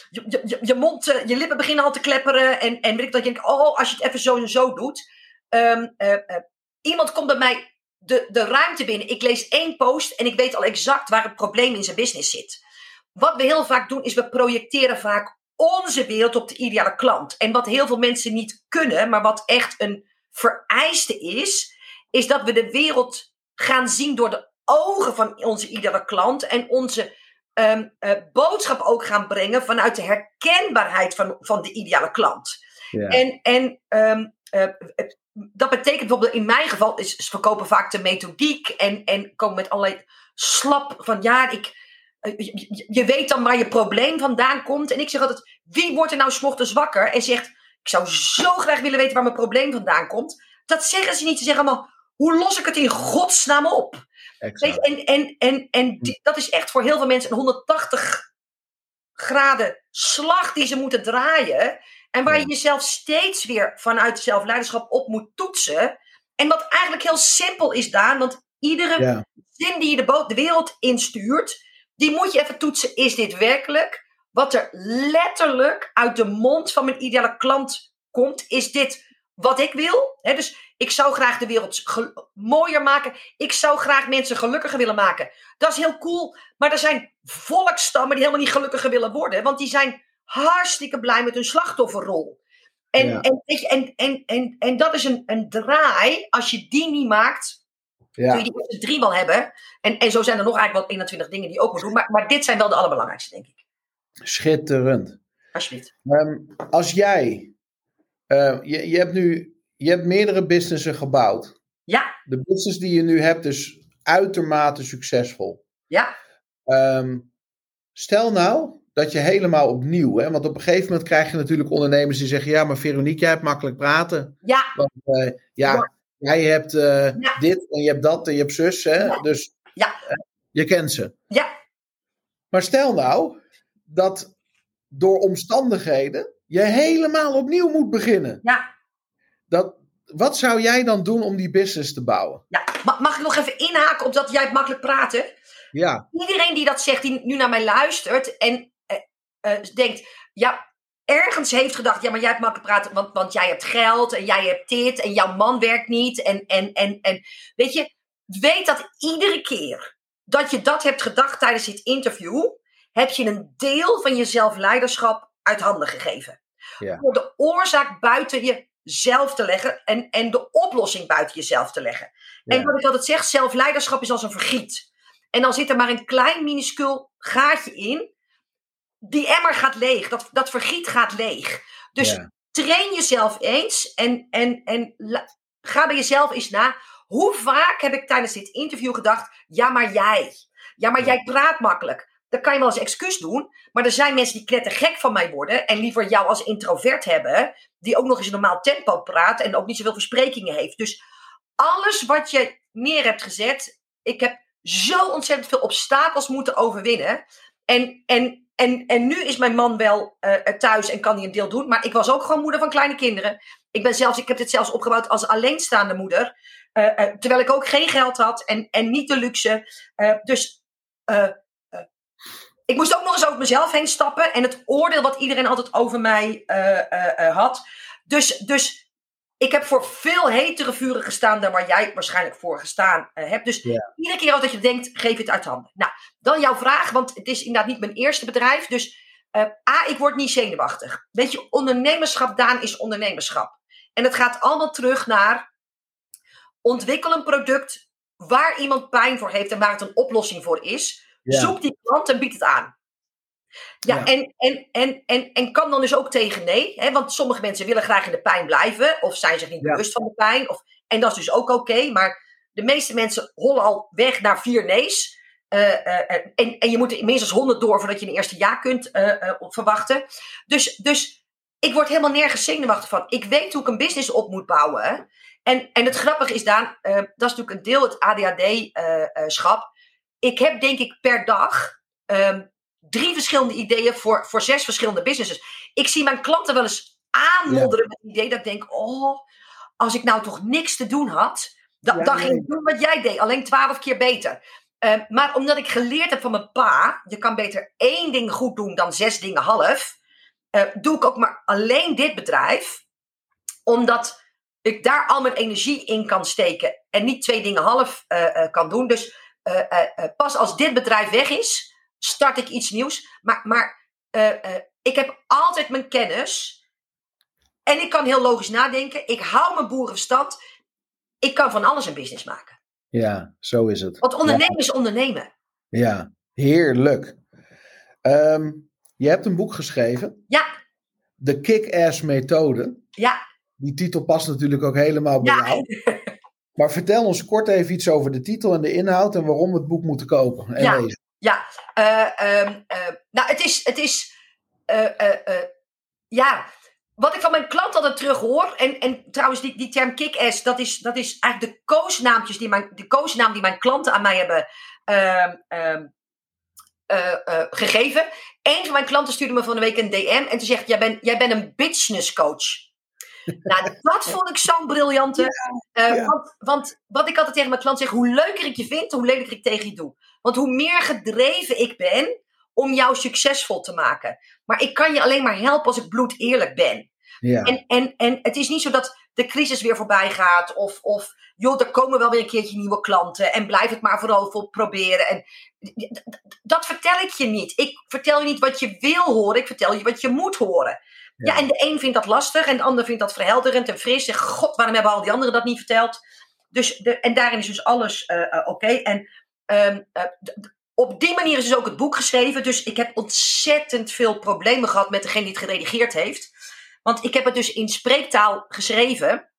je, je, je mond, eh, je lippen beginnen al te klepperen. En, en weet ik dat je denkt, oh, als je het even zo en zo doet. Ehm, eh, eh, iemand komt bij mij de, de ruimte binnen. Ik lees één post en ik weet al exact waar het probleem in zijn business zit. Wat we heel vaak doen, is we projecteren vaak onze wereld op de ideale klant. En wat heel veel mensen niet kunnen, maar wat echt een vereiste is, is dat we de wereld gaan zien door de ogen van onze ideale klant en onze um, boodschap ook gaan brengen vanuit de herkenbaarheid van, van de ideale klant. Ja. En, en um, dat betekent bijvoorbeeld in mijn geval, is, is verkopen vaak de methodiek en, en komen met allerlei slap van ja, ik, eh, je, je, weet dan waar je probleem vandaan komt. En ik zeg altijd, wie wordt er nou s'mochtends wakker en zegt, ik zou zo graag willen weten waar mijn probleem vandaan komt. Dat zeggen ze niet. Ze zeggen allemaal, hoe los ik het in godsnaam op? Exact. En, en, en, en die, dat is echt voor heel veel mensen een 180 graden slag die ze moeten draaien. En waar je jezelf steeds weer vanuit zelfleiderschap op moet toetsen. En wat eigenlijk heel simpel is, Daan. Want iedere zin die je de, de wereld instuurt, die moet je even toetsen. Is dit werkelijk wat er letterlijk uit de mond van mijn ideale klant komt? Is dit wat ik wil? dus ik zou graag de wereld mooier maken. Ik zou graag mensen gelukkiger willen maken. Dat is heel cool. Maar er zijn volkstammen die helemaal niet gelukkiger willen worden. Want die zijn hartstikke blij met hun slachtofferrol. En, en, en, en, en, en, dat is een, een draai. Als je die niet maakt, ja. kun je die eerste drie wel hebben. En, en zo zijn er nog eigenlijk wel 21 dingen die je ook moet doen. Maar, maar dit zijn wel de allerbelangrijkste, denk ik. Schitterend. Alsjeblieft. Um, als jij, uh, je, je hebt nu je hebt meerdere businessen gebouwd. Ja. De business die je nu hebt is uitermate succesvol. Ja. Um, stel nou dat je helemaal opnieuw, hè, want op een gegeven moment krijg je natuurlijk ondernemers die zeggen: Ja, maar Veronique, jij hebt makkelijk praten. Ja. Want, uh, ja, ja, jij hebt uh, ja. dit en je hebt dat en je hebt zus, hè, ja. dus ja. Uh, je kent ze. Ja. Maar stel nou dat door omstandigheden je helemaal opnieuw moet beginnen. Ja. Dat, wat zou jij dan doen om die business te bouwen? Ja, mag ik nog even inhaken op dat jij hebt makkelijk praten? Ja. Iedereen die dat zegt, die nu naar mij luistert en uh, uh, denkt, ja, ergens heeft gedacht, ja, maar jij hebt makkelijk praten, want, want jij hebt geld en jij hebt dit en jouw man werkt niet. En, en, en, en weet je, weet dat iedere keer dat je dat hebt gedacht tijdens dit interview, heb je een deel van je zelfleiderschap uit handen gegeven. Ja. Door de oorzaak buiten jezelf te leggen en, en de oplossing buiten jezelf te leggen. Ja. En wat ik altijd zeg, zelfleiderschap is als een vergiet. En dan zit er maar een klein minuscuul gaatje in. Die emmer gaat leeg. Dat, dat vergiet gaat leeg. Dus Ja. train jezelf eens. En, en, en la- ga bij jezelf eens na. Hoe vaak heb ik tijdens dit interview gedacht. Ja, maar jij. Ja, maar jij praat makkelijk. Dat kan je wel als excuus doen. Maar er zijn mensen die knettergek van mij worden. En liever jou als introvert hebben. Die ook nog eens een normaal tempo praat. En ook niet zoveel versprekingen heeft. Dus alles wat je neer hebt gezet. Ik heb zo ontzettend veel obstakels moeten overwinnen. En, en, en, en nu is mijn man wel eh, thuis en kan hij een deel doen. Maar ik was ook gewoon moeder van kleine kinderen. Ik, ben zelfs, ik heb dit zelfs opgebouwd als alleenstaande moeder. eh, eh, terwijl ik ook geen geld had en, en niet de luxe. Eh, dus eh, eh, ik moest ook nog eens over mezelf heen stappen. En het oordeel wat iedereen altijd over mij eh, eh, eh, had. Dus, dus ik heb voor veel hetere vuren gestaan dan waar jij waarschijnlijk voor gestaan eh, hebt. Dus Ja. iedere keer als dat je denkt, geef het uit handen. Nou, dan jouw vraag, want het is inderdaad niet mijn eerste bedrijf. Dus eh, A, ik word niet zenuwachtig. Weet je, ondernemerschap, Daan, is ondernemerschap. En het gaat allemaal terug naar ontwikkel een product waar iemand pijn voor heeft en waar het een oplossing voor is. Ja. Zoek die klant en bied het aan. Ja, Ja. En, en, en, en, en kan dan dus ook tegen nee. Hè? Want sommige mensen willen graag in de pijn blijven. Of zijn zich niet Ja. bewust van de pijn. Of, en dat is dus ook oké. maar de meeste mensen hollen al weg naar vier nee's. Eh, eh, en, en je moet er minstens honderd door voordat je een eerste ja kunt eh, verwachten. Dus, dus ik word helemaal nergens zenuwachtig van. Ik weet hoe ik een business op moet bouwen. En, en het grappige is, Daan, dat is natuurlijk een deel het ADHD-schap. ik heb denk ik per dag ehm, drie verschillende ideeën voor, voor zes verschillende businesses. Ik zie mijn klanten wel eens aanmodderen met het idee dat ik denk, oh, als ik nou toch niks te doen had, dan, Ja, dan ging ik doen wat jij deed, alleen twaalf keer beter. Eh, maar omdat ik geleerd heb van mijn pa, je kan beter één ding goed doen dan zes dingen half, eh, doe ik ook maar alleen dit bedrijf, omdat ik daar al mijn energie in kan steken en niet twee dingen half eh, kan doen. Dus pas als dit bedrijf weg is, start ik iets nieuws. Maar, maar ik heb altijd mijn kennis en ik kan heel logisch nadenken. Ik hou mijn boerenverstand. Ik kan van alles een business maken. Ja, zo is het. Want ondernemen is ondernemen. Ja, heerlijk. Ehm, je hebt een boek geschreven. Ja. De Kick-Ass Methode. Ja. Die titel past natuurlijk ook helemaal bij jou. Maar vertel ons kort even iets over de titel en de inhoud en waarom we het boek moeten kopen en ja. lezen. Ja, uh, nou het is, het is uh, ja, wat ik van mijn klant altijd terug hoor, en, en trouwens die, die term kick-ass, dat is, dat is eigenlijk de koosnaampjes die mijn, de koosnaam die mijn klanten aan mij hebben uh, uh, gegeven. Een van mijn klanten stuurde me van de week een DM en toen zegt, jij bent jij bent een business coach. <laughs> nou, dat vond ik zo'n briljante. Uh, Want, want, wat ik altijd tegen mijn klant zeg, hoe leuker ik je vind, hoe lelijker ik tegen je doe. Want hoe meer gedreven ik ben, om jou succesvol te maken. Maar ik kan je alleen maar helpen als ik bloed eerlijk ben. Ja. En, en, en het is niet zo dat de crisis weer voorbij gaat. Of, of joh, er komen wel weer een keertje nieuwe klanten. En blijf het maar vooral vol proberen. En dat vertel ik je niet. Ik vertel je niet wat je wil horen. Ik vertel je wat je moet horen. Ja, en de een vindt dat lastig. En de ander vindt dat verhelderend en fris. En god, waarom hebben al die anderen dat niet verteld? Dus de, en daarin is dus alles uh, uh, oké. Okay. En um, uh, op die manier is dus ook het boek geschreven. Dus ik heb ontzettend veel problemen gehad met degene die het geredigeerd heeft. Want ik heb het dus in spreektaal geschreven.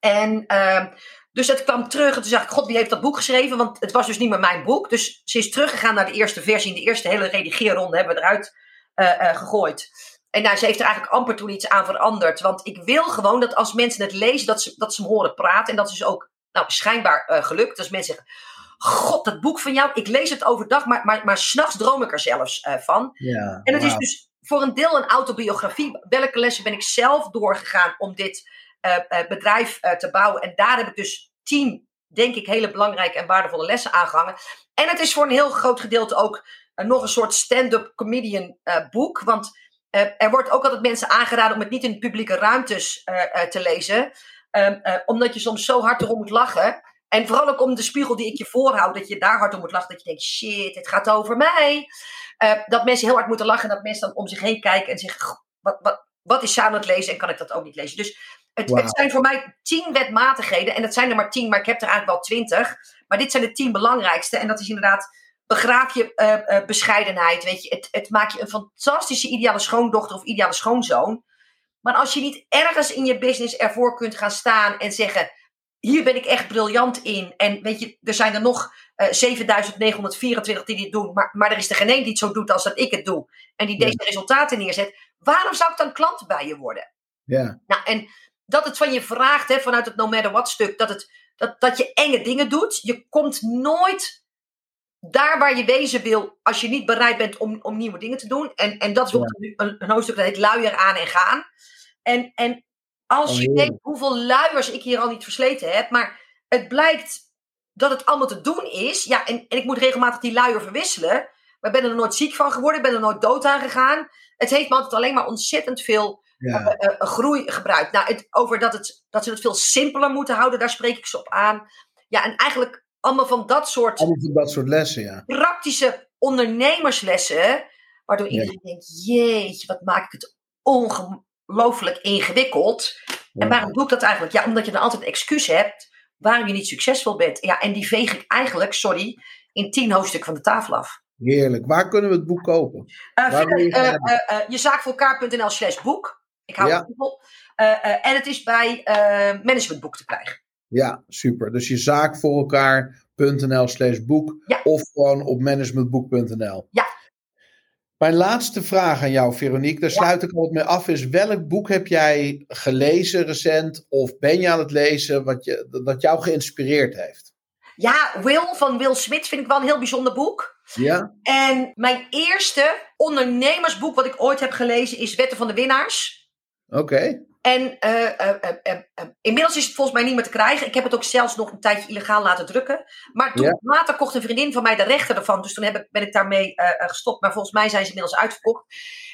En uh, dus dat kwam terug. En toen zag ik, god, wie heeft dat boek geschreven? Want het was dus niet meer mijn boek. Dus ze is teruggegaan naar de eerste versie. In de eerste hele redigeerronde hebben we eruit uh, uh, gegooid. En nou, ze heeft er eigenlijk amper toen iets aan veranderd. Want ik wil gewoon dat als mensen het lezen, dat ze, dat ze me horen praten. En dat is ook nou, schijnbaar uh, gelukt. Dus mensen zeggen, God, dat boek van jou, ik lees het overdag, maar, maar, maar s'nachts droom ik er zelfs uh, van. Ja, en het wow. is dus voor een deel een autobiografie. Welke lessen ben ik zelf doorgegaan om dit uh, uh, bedrijf te bouwen? En daar heb ik dus tien, denk ik, hele belangrijke en waardevolle lessen aangehangen. En het is voor een heel groot gedeelte ook nog een soort stand-up comedian boek. Want er wordt ook altijd mensen aangeraden om het niet in publieke ruimtes te lezen. omdat je soms zo hard erom moet lachen. En vooral ook om de spiegel die ik je voorhoud, dat je daar hard om moet lachen. Dat je denkt, shit, het gaat over mij. Uh, dat mensen heel hard moeten lachen en dat mensen dan om zich heen kijken en zeggen, wat, wat, wat is ze aan het lezen en kan ik dat ook niet lezen? Dus het, wow. het, zijn voor mij tien wetmatigheden en dat zijn er maar tien, maar ik heb er eigenlijk wel twintig. Maar dit zijn de tien belangrijkste en dat is inderdaad, begraaf je uh, uh, bescheidenheid, weet je. Het, het maakt je een fantastische ideale schoondochter of ideale schoonzoon. Maar als je niet ergens in je business ervoor kunt gaan staan en zeggen hier ben ik echt briljant in. En weet je, er zijn er nog uh, 7924 die dit doen. Maar, maar er is er geen één die het zo doet als dat ik het doe. En die deze ja. resultaten neerzet. Waarom zou ik dan klant bij je worden? Ja. Nou, en dat het van je vraagt, hè, vanuit het no matter what stuk, dat, het, dat, dat je enge dingen doet. Je komt nooit daar waar je wezen wil, als je niet bereid bent om, om nieuwe dingen te doen. En, en dat is ook ja. een, een hoofdstuk dat heet luier aan en gaan. En, en als je oh, denkt hoeveel luiers ik hier al niet versleten heb, maar het blijkt dat het allemaal te doen is. Ja, en, en ik moet regelmatig die luier verwisselen. Maar ik ben er nooit ziek van geworden, ik ben er nooit dood aan gegaan. Het heeft me altijd alleen maar ontzettend veel ja. uh, uh, groei gebruikt. Nou, het, over dat, het, dat ze het veel simpeler moeten houden, daar spreek ik ze op aan. Ja, en eigenlijk allemaal van dat soort. Allemaal van dat soort lessen, ja. Praktische ondernemerslessen. Waardoor ja. iedereen denkt: jeetje, wat maak ik het onge ongelooflijk ingewikkeld. Ja. En waarom doe ik dat eigenlijk? Ja, omdat je dan altijd een excuus hebt waarom je niet succesvol bent. Ja, en die veeg ik eigenlijk, sorry, in tien hoofdstukken van de tafel af. Heerlijk. Waar kunnen we het boek kopen? Uh, via, je, uh, uh, jezaakvoorelkaar.nl slash boek. Ik hou ja. het op. en het is bij managementboek te krijgen. Ja, super. Dus jezaakvoorelkaar.nl slash boek. Ja. Of gewoon op managementboek.nl. Ja. Mijn laatste vraag aan jou, Veronique, daar sluit ik altijd mee af, is welk boek heb jij gelezen recent of ben je aan het lezen wat je, dat jou geïnspireerd heeft? Ja, Will van Will Smith vind ik wel een heel bijzonder boek. Ja. En mijn eerste ondernemersboek wat ik ooit heb gelezen is Wetten van de Winnaars. Oké. En uh, uh, inmiddels is het volgens mij niet meer te krijgen. Ik heb het ook zelfs nog een tijdje illegaal laten drukken. Maar toen Ja. later kocht een vriendin van mij de rechten ervan. Dus toen heb ik, ben ik daarmee eh, gestopt. Maar volgens mij zijn ze inmiddels uitverkocht.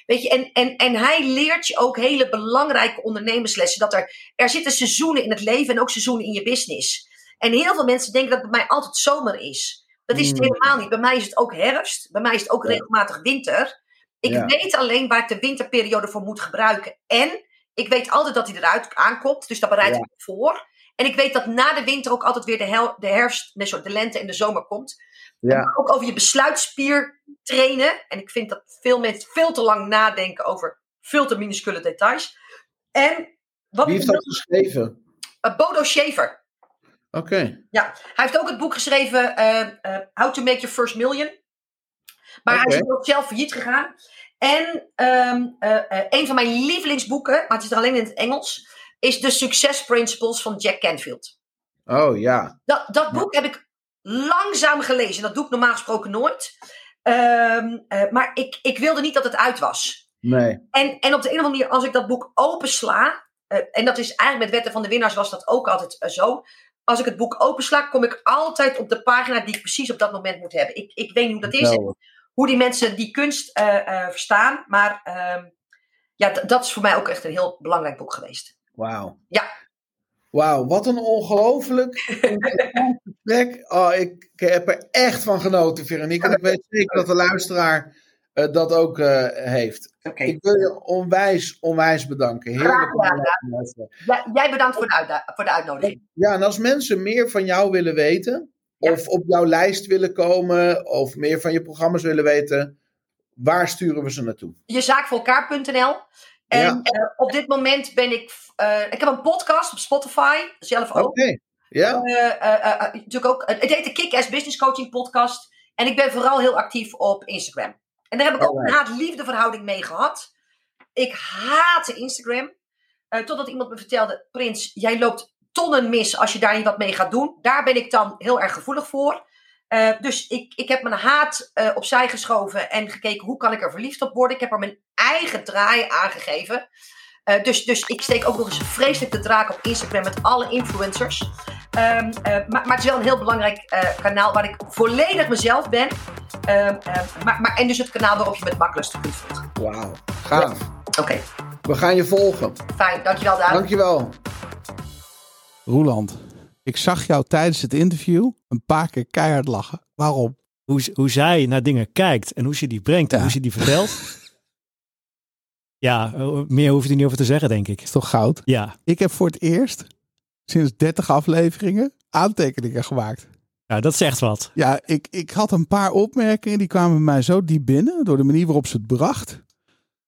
Weet je, en, en, en hij leert je ook hele belangrijke ondernemerslessen. Dat er, er zitten seizoenen in het leven en ook seizoenen in je business. En heel veel mensen denken dat het bij mij altijd zomer is. Dat is het Hmm. helemaal niet. Bij mij is het ook herfst. Bij mij is het ook Ja. regelmatig winter. Ik Ja. weet alleen waar ik de winterperiode voor moet gebruiken. En ik weet altijd dat hij eruit aankomt. Dus daar bereid ik me voor. En ik weet dat na de winter ook altijd weer de, hel- de herfst, nee, sorry, de lente en de zomer komt. Ja. En ook over je besluitspier trainen. En ik vind dat veel mensen veel te lang nadenken over veel te minuscule details. En wat Wie heeft dat geschreven? Uh, Bodo Schaefer. Oké. Ja, hij heeft ook het boek geschreven eh, eh, How to Make Your First Million. Maar hij is ook zelf failliet gegaan. En ehm, eh, eh, een van mijn lievelingsboeken, maar het is er alleen in het Engels, is The Success Principles van Jack Canfield. Oh ja. Dat, dat boek heb ik langzaam gelezen. Dat doe ik normaal gesproken nooit. Ehm, eh, maar ik, ik wilde niet dat het uit was. Nee. En, en op de een of andere manier, als ik dat boek opensla, en dat is eigenlijk met Wetten van de Winnaars was dat ook altijd zo. Als ik het boek opensla, kom ik altijd op de pagina die ik precies op dat moment moet hebben. Ik, ik weet niet hoe dat is. Hoe die mensen die kunst eh, eh, verstaan. Maar ehm, ja, dat is voor mij ook echt een heel belangrijk boek geweest. Wauw. Ja. Wauw, wat een ongelooflijk <laughs> gesprek. Oh, ik, ik heb er echt van genoten, Veronique. En ik weet zeker dat de luisteraar eh, dat ook heeft. Oké. Ik wil je onwijs, onwijs bedanken. Heerlijk. Ja, jij bedankt voor de, voor de uitnodiging. Ja, en als mensen meer van jou willen weten. Of op jouw lijst willen komen, of meer van je programma's willen weten, waar sturen we ze naartoe? Jezaakvoorelkaar.nl En Ja. eh, op dit moment ben ik... eh, ik heb een podcast op Spotify, zelf Oké. ook. Ja? Eh, eh, natuurlijk ook, het heet de Kick-Ass Business Coaching Podcast. En ik ben vooral heel actief op Instagram. En daar heb ik ook een haat-liefde verhouding mee gehad. Ik haatte Instagram. Totdat iemand me vertelde, Prins, jij loopt tonnen mis als je daar niet wat mee gaat doen. Daar ben ik dan heel erg gevoelig voor. Eh, dus ik, ik heb mijn haat eh, opzij geschoven en gekeken hoe kan ik er verliefd op worden. Ik heb er mijn eigen draai aangegeven. Eh, dus, dus ik steek ook nog eens vreselijk de draak op Instagram met alle influencers. Ehm, eh, maar, maar het is wel een heel belangrijk kanaal waar ik volledig mezelf ben. Ehm, ehm, maar, maar, en dus het kanaal waarop je met makkelijkste kunt volgen. Wauw. Gaaf. Oké, We gaan je volgen. fijn. Dankjewel, Daan. Dankjewel. Roeland, ik zag jou tijdens het interview een paar keer keihard lachen. Waarom? Hoe, hoe zij naar dingen kijkt en hoe ze die brengt en Ja. hoe ze die vertelt. ja, eh, meer hoef je er niet over te zeggen, denk ik. Is toch goud? Ja, Ik heb voor het eerst sinds 30 afleveringen aantekeningen gemaakt. ja dat zegt wat. Ja, ik, ik had een paar opmerkingen die kwamen bij mij zo diep binnen door de manier waarop ze het bracht.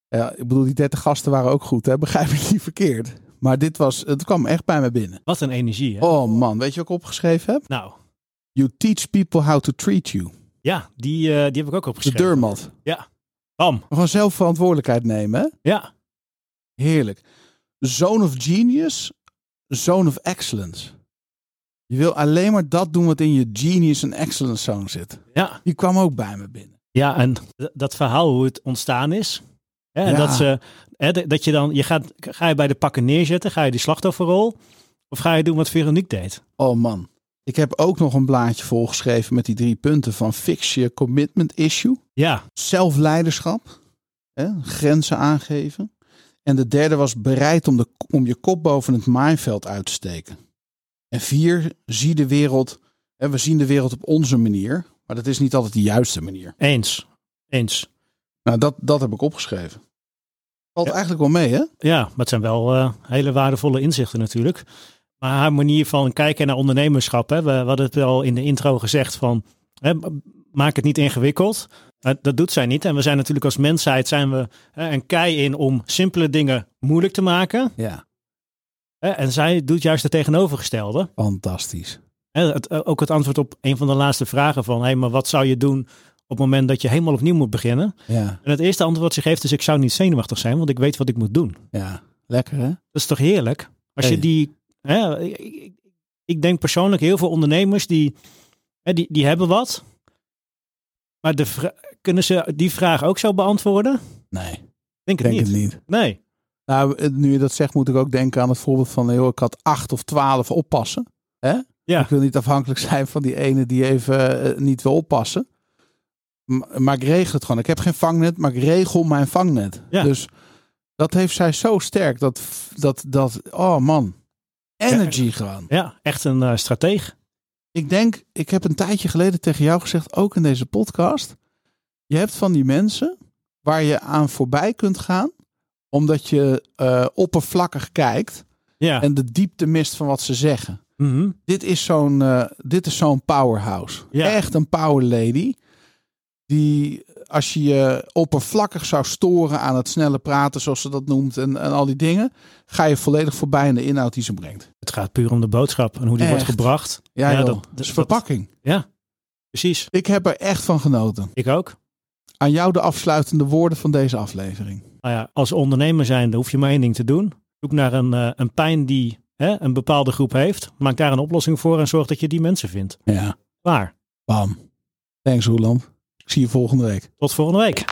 Ja, ik bedoel, die 30 gasten waren ook goed, hè? begrijp ik niet verkeerd. Maar dit was, het kwam echt bij me binnen. Wat een energie, hè? Oh man, weet je wat ik opgeschreven heb? Nou, You teach people how to treat you. ja, die, eh, die heb ik ook De opgeschreven. deurmat. Bam. Gewoon zelf verantwoordelijkheid nemen, hè? Ja, Heerlijk. Zone of genius, zone of excellence. Je wil alleen maar dat doen wat in je genius en excellence zone zit. ja. Die kwam ook bij me binnen. Ja, en dat verhaal hoe het ontstaan is. Hè, en Ja. dat, ze, hè, dat je dan, je gaat, ga je bij de pakken neerzetten, ga je die slachtofferrol, of ga je doen wat Veronique deed? Oh man. Ik heb ook nog een blaadje volgeschreven met die drie punten van fix je commitment issue. Ja, Zelfleiderschap. Hè, grenzen aangeven. En de derde was bereid om, de, om je kop boven het maaiveld uit te steken. En vier, zie de wereld. Hè, we zien de wereld op onze manier. Maar dat is niet altijd de juiste manier. eens. Eens. Nou, dat, dat heb ik opgeschreven. Valt Ja. eigenlijk wel mee, hè? Ja, maar het zijn wel eh, hele waardevolle inzichten natuurlijk. Maar haar manier van kijken naar ondernemerschap, hè, we, we hadden het al in de intro gezegd van, hè, maak het niet ingewikkeld. Eh, dat doet zij niet. En we zijn natuurlijk als mensheid zijn we hè, een kei in om simpele dingen moeilijk te maken. Ja. En zij doet juist het tegenovergestelde. Fantastisch. Hè, het, eh, ook het antwoord op een van de laatste vragen van, hé, maar wat zou je doen op het moment dat je helemaal opnieuw moet beginnen? Ja, En het eerste antwoord wat ze geeft is, ik zou niet zenuwachtig zijn, want ik weet wat ik moet doen. ja. Lekker, hè? Dat is toch heerlijk? Als je die. Hè, ik, ik- denk persoonlijk heel veel ondernemers die, hè, die, die hebben wat. Maar de, kunnen ze die vraag ook zo beantwoorden? Nee, Denk het denk niet. het niet. Nee. Nou, eh, nu je dat zegt, moet ik ook denken aan het voorbeeld van, joh, ik had acht of twaalf oppassen. Hè? Ja. Ik wil niet afhankelijk zijn van die ene die even eh, niet wil oppassen. Maar ik regel het gewoon. Ik heb geen vangnet, maar ik regel mijn vangnet. Ja. Dus dat heeft zij zo sterk. Dat, dat, dat oh man, energy gewoon. Ja, echt een eh strateeg. Ik denk, ik heb een tijdje geleden tegen jou gezegd, ook in deze podcast. Je hebt van die mensen waar je aan voorbij kunt gaan, omdat je eh, oppervlakkig kijkt Ja. en de diepte mist van wat ze zeggen. Mhm. Dit is zo'n eh, dit is zo'n powerhouse. Ja. Echt een power lady. Die als je je oppervlakkig zou storen aan het snelle praten, zoals ze dat noemt, en, en al die dingen, ga je volledig voorbij aan de inhoud die ze brengt. Het gaat puur om de boodschap en hoe die wordt gebracht. Ja, Ja, joh, dat- is verpakking. Ja, precies. Ik heb er echt van genoten. Ik ook. Aan jou de afsluitende woorden van deze aflevering. Nou ja, als ondernemer zijnde hoef je maar één ding te doen. Zoek naar een, eh, een pijn die hè, een bepaalde groep heeft. Maak daar een oplossing voor en zorg dat je die mensen vindt. Ja, Klaar. bam. Thanks Roeland. Zie je volgende week. Tot volgende week.